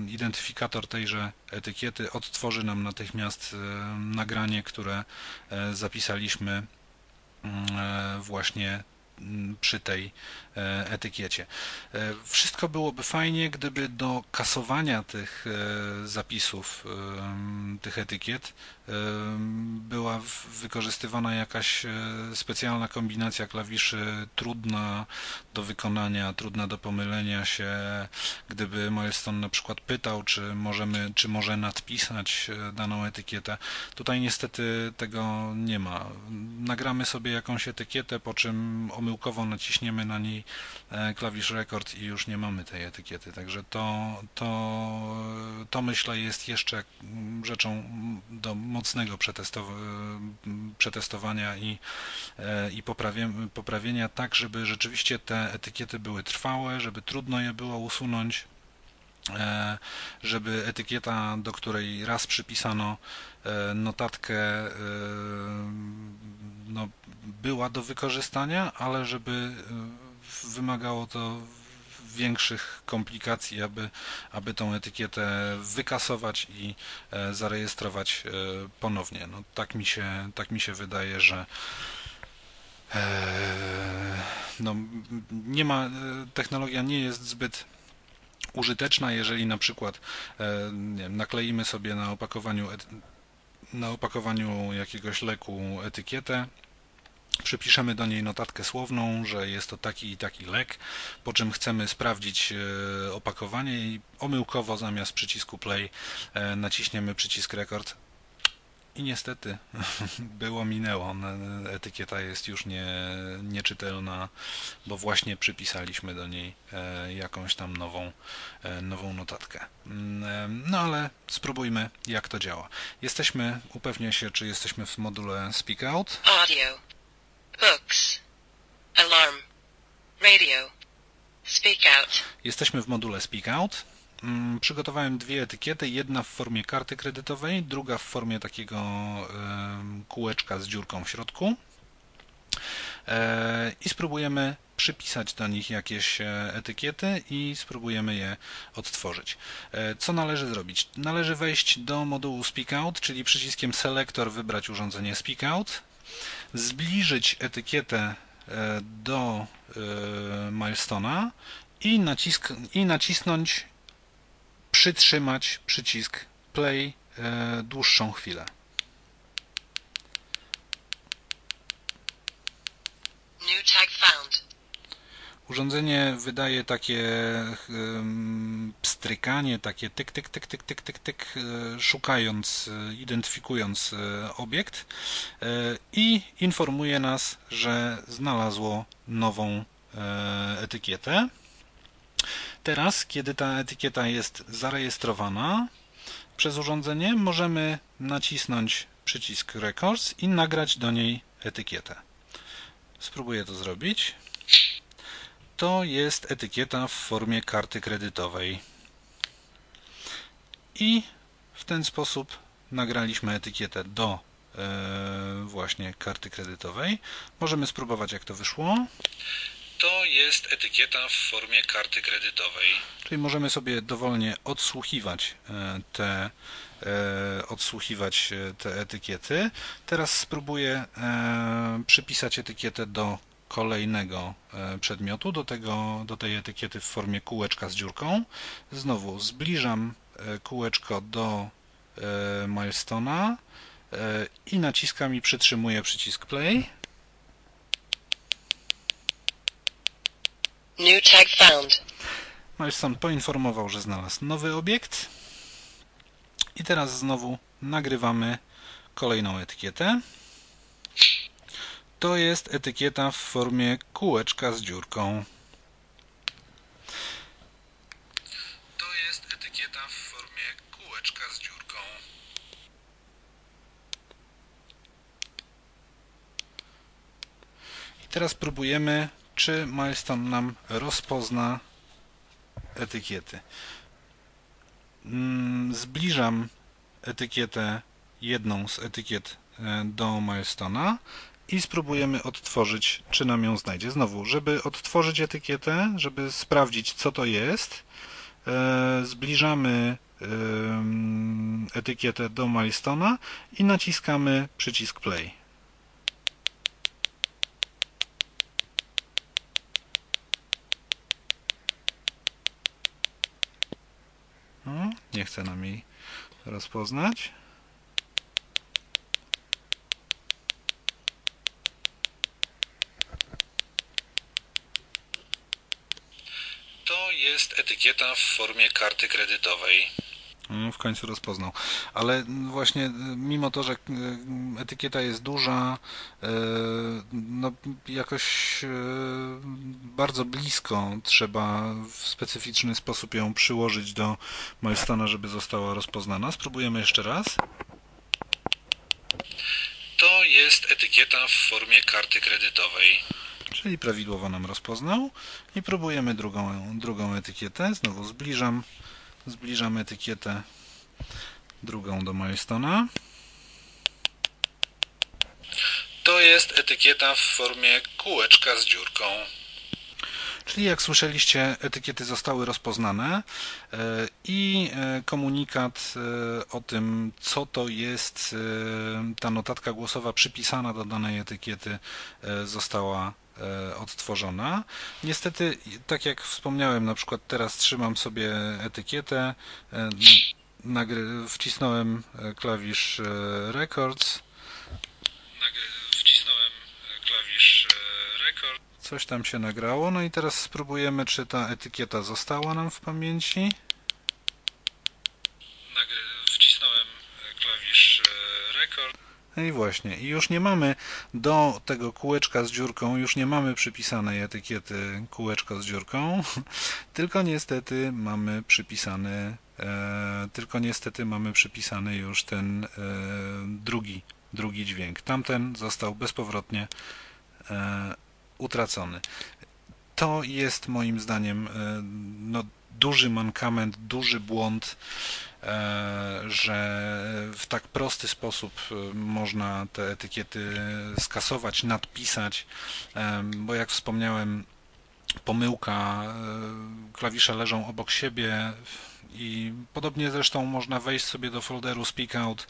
identyfikator tejże etykiety, odtworzy nam natychmiast nagranie, które e, zapisaliśmy e, właśnie mm, przy tej e, etykiecie. E, Wszystko byłoby fajnie, gdyby do kasowania tych e, zapisów, tych etykiet, była wykorzystywana jakaś e, specjalna kombinacja klawiszy, trudna do wykonania, trudna do pomylenia się. Gdyby Milestone na przykład pytał, czy możemy, czy może nadpisać e, daną etykietę. Tutaj niestety tego nie ma. Nagramy sobie jakąś etykietę, po czym omyłkowo naciśniemy na niej e, klawisz rekord i już nie mamy tej etykiety. Także to, to, to myślę jest jeszcze mm, rzeczą mm, do mocnego przetestow- m, przetestowania i, e, i poprawie, poprawienia tak, żeby rzeczywiście te etykiety były trwałe, żeby trudno je było usunąć e, żeby etykieta, do której raz przypisano e, notatkę, e, no, była do wykorzystania, ale żeby e, wymagało to większych komplikacji, aby, aby tą etykietę wykasować i e, zarejestrować e, ponownie. No, tak, mi się, tak mi się wydaje, że e, no, nie ma, technologia nie jest zbyt użyteczna, jeżeli na przykład wiem, nakleimy sobie na opakowaniu na opakowaniu jakiegoś leku etykietę, przypiszemy do niej notatkę słowną, że jest to taki i taki lek, po czym chcemy sprawdzić e, opakowanie i omyłkowo zamiast przycisku play e, naciśniemy przycisk rekord i niestety było minęło. Etykieta jest już nie, nieczytelna, bo właśnie przypisaliśmy do niej e, jakąś tam nową, nową notatkę. Mm, No ale spróbujmy jak to działa. Jesteśmy, upewnię się, czy jesteśmy w module Speak Out. Audio. Books. Alarm. Radio. Speak out. Jesteśmy w module Speak Out. Mm, Przygotowałem dwie etykiety, jedna w formie karty kredytowej, druga w formie takiego kółeczka z dziurką w środku. E, I spróbujemy przypisać do nich jakieś e, etykiety i spróbujemy je odtworzyć. E, Co należy zrobić? Należy wejść do modułu Speak Out, czyli przyciskiem Selector wybrać urządzenie Speak Out, zbliżyć etykietę e, do e, Milestona i, i nacisnąć, przytrzymać przycisk play e, dłuższą chwilę. New tag found. Urządzenie wydaje takie pstrykanie, takie tyk, tyk, tyk, tyk, tyk, tyk, tyk, e, szukając, e, identyfikując e, obiekt i informuje nas, że znalazło nową etykietę. Teraz, kiedy ta etykieta jest zarejestrowana przez urządzenie, możemy nacisnąć przycisk Records i nagrać do niej etykietę. Spróbuję to zrobić. To jest etykieta w formie karty kredytowej. I w ten sposób nagraliśmy etykietę do e, właśnie karty kredytowej. Możemy spróbować jak to wyszło. To jest etykieta w formie karty kredytowej. Czyli możemy sobie dowolnie odsłuchiwać e, te, e, odsłuchiwać te etykiety. Teraz spróbuję przypisać etykietę do kolejnego e, przedmiotu, do, tego, do tej etykiety w formie kółeczka z dziurką. Znowu zbliżam e, kółeczko do e, milestona e, i naciskam i przytrzymuję przycisk play. New tag found. Milestone poinformował, że znalazł nowy obiekt I teraz znowu nagrywamy kolejną etykietę. To jest etykieta w formie kółeczka z dziurką. To jest etykieta w formie kółeczka z dziurką. I teraz próbujemy, czy Milestone nam rozpozna etykiety. Mm, Zbliżam etykietę, jedną z etykiet e, do Milestona i spróbujemy odtworzyć, czy nam ją znajdzie. Znowu, żeby odtworzyć etykietę, żeby sprawdzić, co to jest, e, zbliżamy etykietę do Milestona i naciskamy przycisk play. Nie chce nam jej rozpoznać. To jest etykieta w formie karty kredytowej. Mm, W końcu rozpoznał. Ale właśnie y, mimo to, że y, etykieta jest duża, y, no jakoś bardzo blisko trzeba w specyficzny sposób ją przyłożyć do Milestona, żeby została rozpoznana. Spróbujemy jeszcze raz. To jest etykieta w formie karty kredytowej. Czyli prawidłowo nam rozpoznał. I próbujemy drugą, drugą etykietę. Znowu zbliżam, zbliżam etykietę drugą do Milestona. To jest etykieta w formie kółeczka z dziurką. Czyli jak słyszeliście, etykiety zostały rozpoznane e, i e, komunikat e, o tym, co to jest ta notatka głosowa przypisana do danej etykiety została odtworzona. Niestety, tak jak wspomniałem, na przykład teraz trzymam sobie etykietę, e, wcisnąłem e, klawisz e, Records. Wcisnąłem e, klawisz e, Record. Coś tam się nagrało, no i teraz spróbujemy, czy ta etykieta została nam w pamięci. Nagry- wcisnąłem e, klawisz e, Record. No i właśnie, i już nie mamy do tego kółeczka z dziurką, już nie mamy przypisanej etykiety kółeczko z dziurką, tylko niestety mamy przypisany, e, tylko niestety mamy przypisany już ten e, drugi, drugi dźwięk. Tamten został bezpowrotnie e, utracony. To jest moim zdaniem e, no, duży mankament, duży błąd, że w tak prosty sposób e, można te etykiety skasować, nadpisać, e, bo jak wspomniałem, pomyłka, e, klawisze leżą obok siebie i podobnie zresztą można wejść sobie do folderu Speak Out e,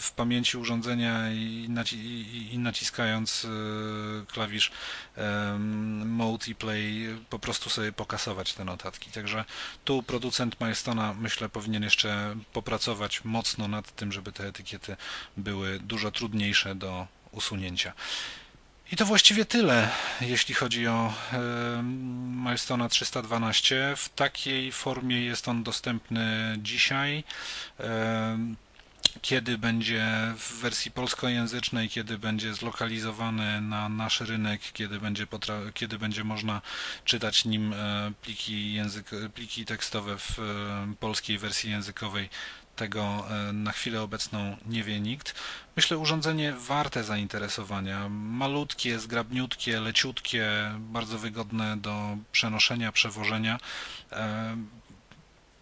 w pamięci urządzenia i naciskając e, klawisz e, Mode i Play po prostu sobie pokasować te notatki. Także tu producent Milestona myślę powinien jeszcze popracować mocno nad tym, żeby te etykiety były dużo trudniejsze do usunięcia. I to właściwie tyle, jeśli chodzi o e, Milestona 312. W takiej formie jest on dostępny dzisiaj. E, Kiedy będzie w wersji polskojęzycznej, kiedy będzie zlokalizowany na nasz rynek, kiedy będzie, kiedy będzie można czytać nim e, pliki, język, pliki tekstowe w polskiej wersji językowej, tego e, na chwilę obecną nie wie nikt. Myślę, urządzenie warte zainteresowania. Malutkie, zgrabniutkie, leciutkie, bardzo wygodne do przenoszenia, przewożenia. E,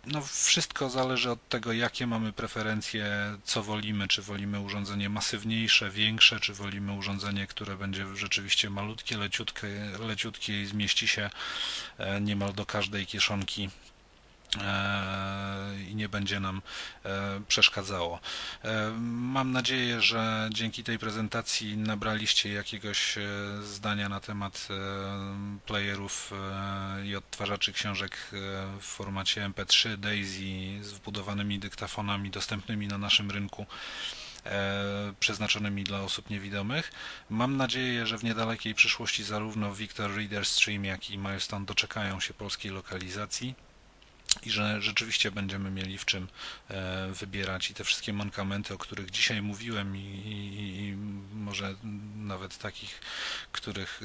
No, wszystko zależy od tego, jakie mamy preferencje, co wolimy. Czy wolimy urządzenie masywniejsze, większe, czy wolimy urządzenie, które będzie rzeczywiście malutkie, leciutkie, leciutkie i zmieści się e, niemal do każdej kieszonki i nie będzie nam e, przeszkadzało. E, Mam nadzieję, że dzięki tej prezentacji nabraliście jakiegoś e, zdania na temat e, playerów e, i odtwarzaczy książek w formacie MP3 Daisy z wbudowanymi dyktafonami dostępnymi na naszym rynku przeznaczonymi dla osób niewidomych. Mam nadzieję, że w niedalekiej przyszłości zarówno Victor Reader Stream, jak i Milestone doczekają się polskiej lokalizacji. I że rzeczywiście będziemy mieli w czym e, wybierać i te wszystkie mankamenty, o których dzisiaj mówiłem i, i, i może nawet takich, których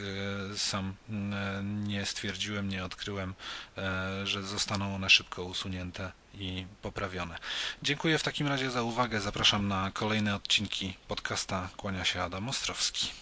e, sam e, nie stwierdziłem, nie odkryłem, że zostaną one szybko usunięte i poprawione. Dziękuję w takim razie za uwagę. Zapraszam na kolejne odcinki podcasta. Kłania się Adam Ostrowski.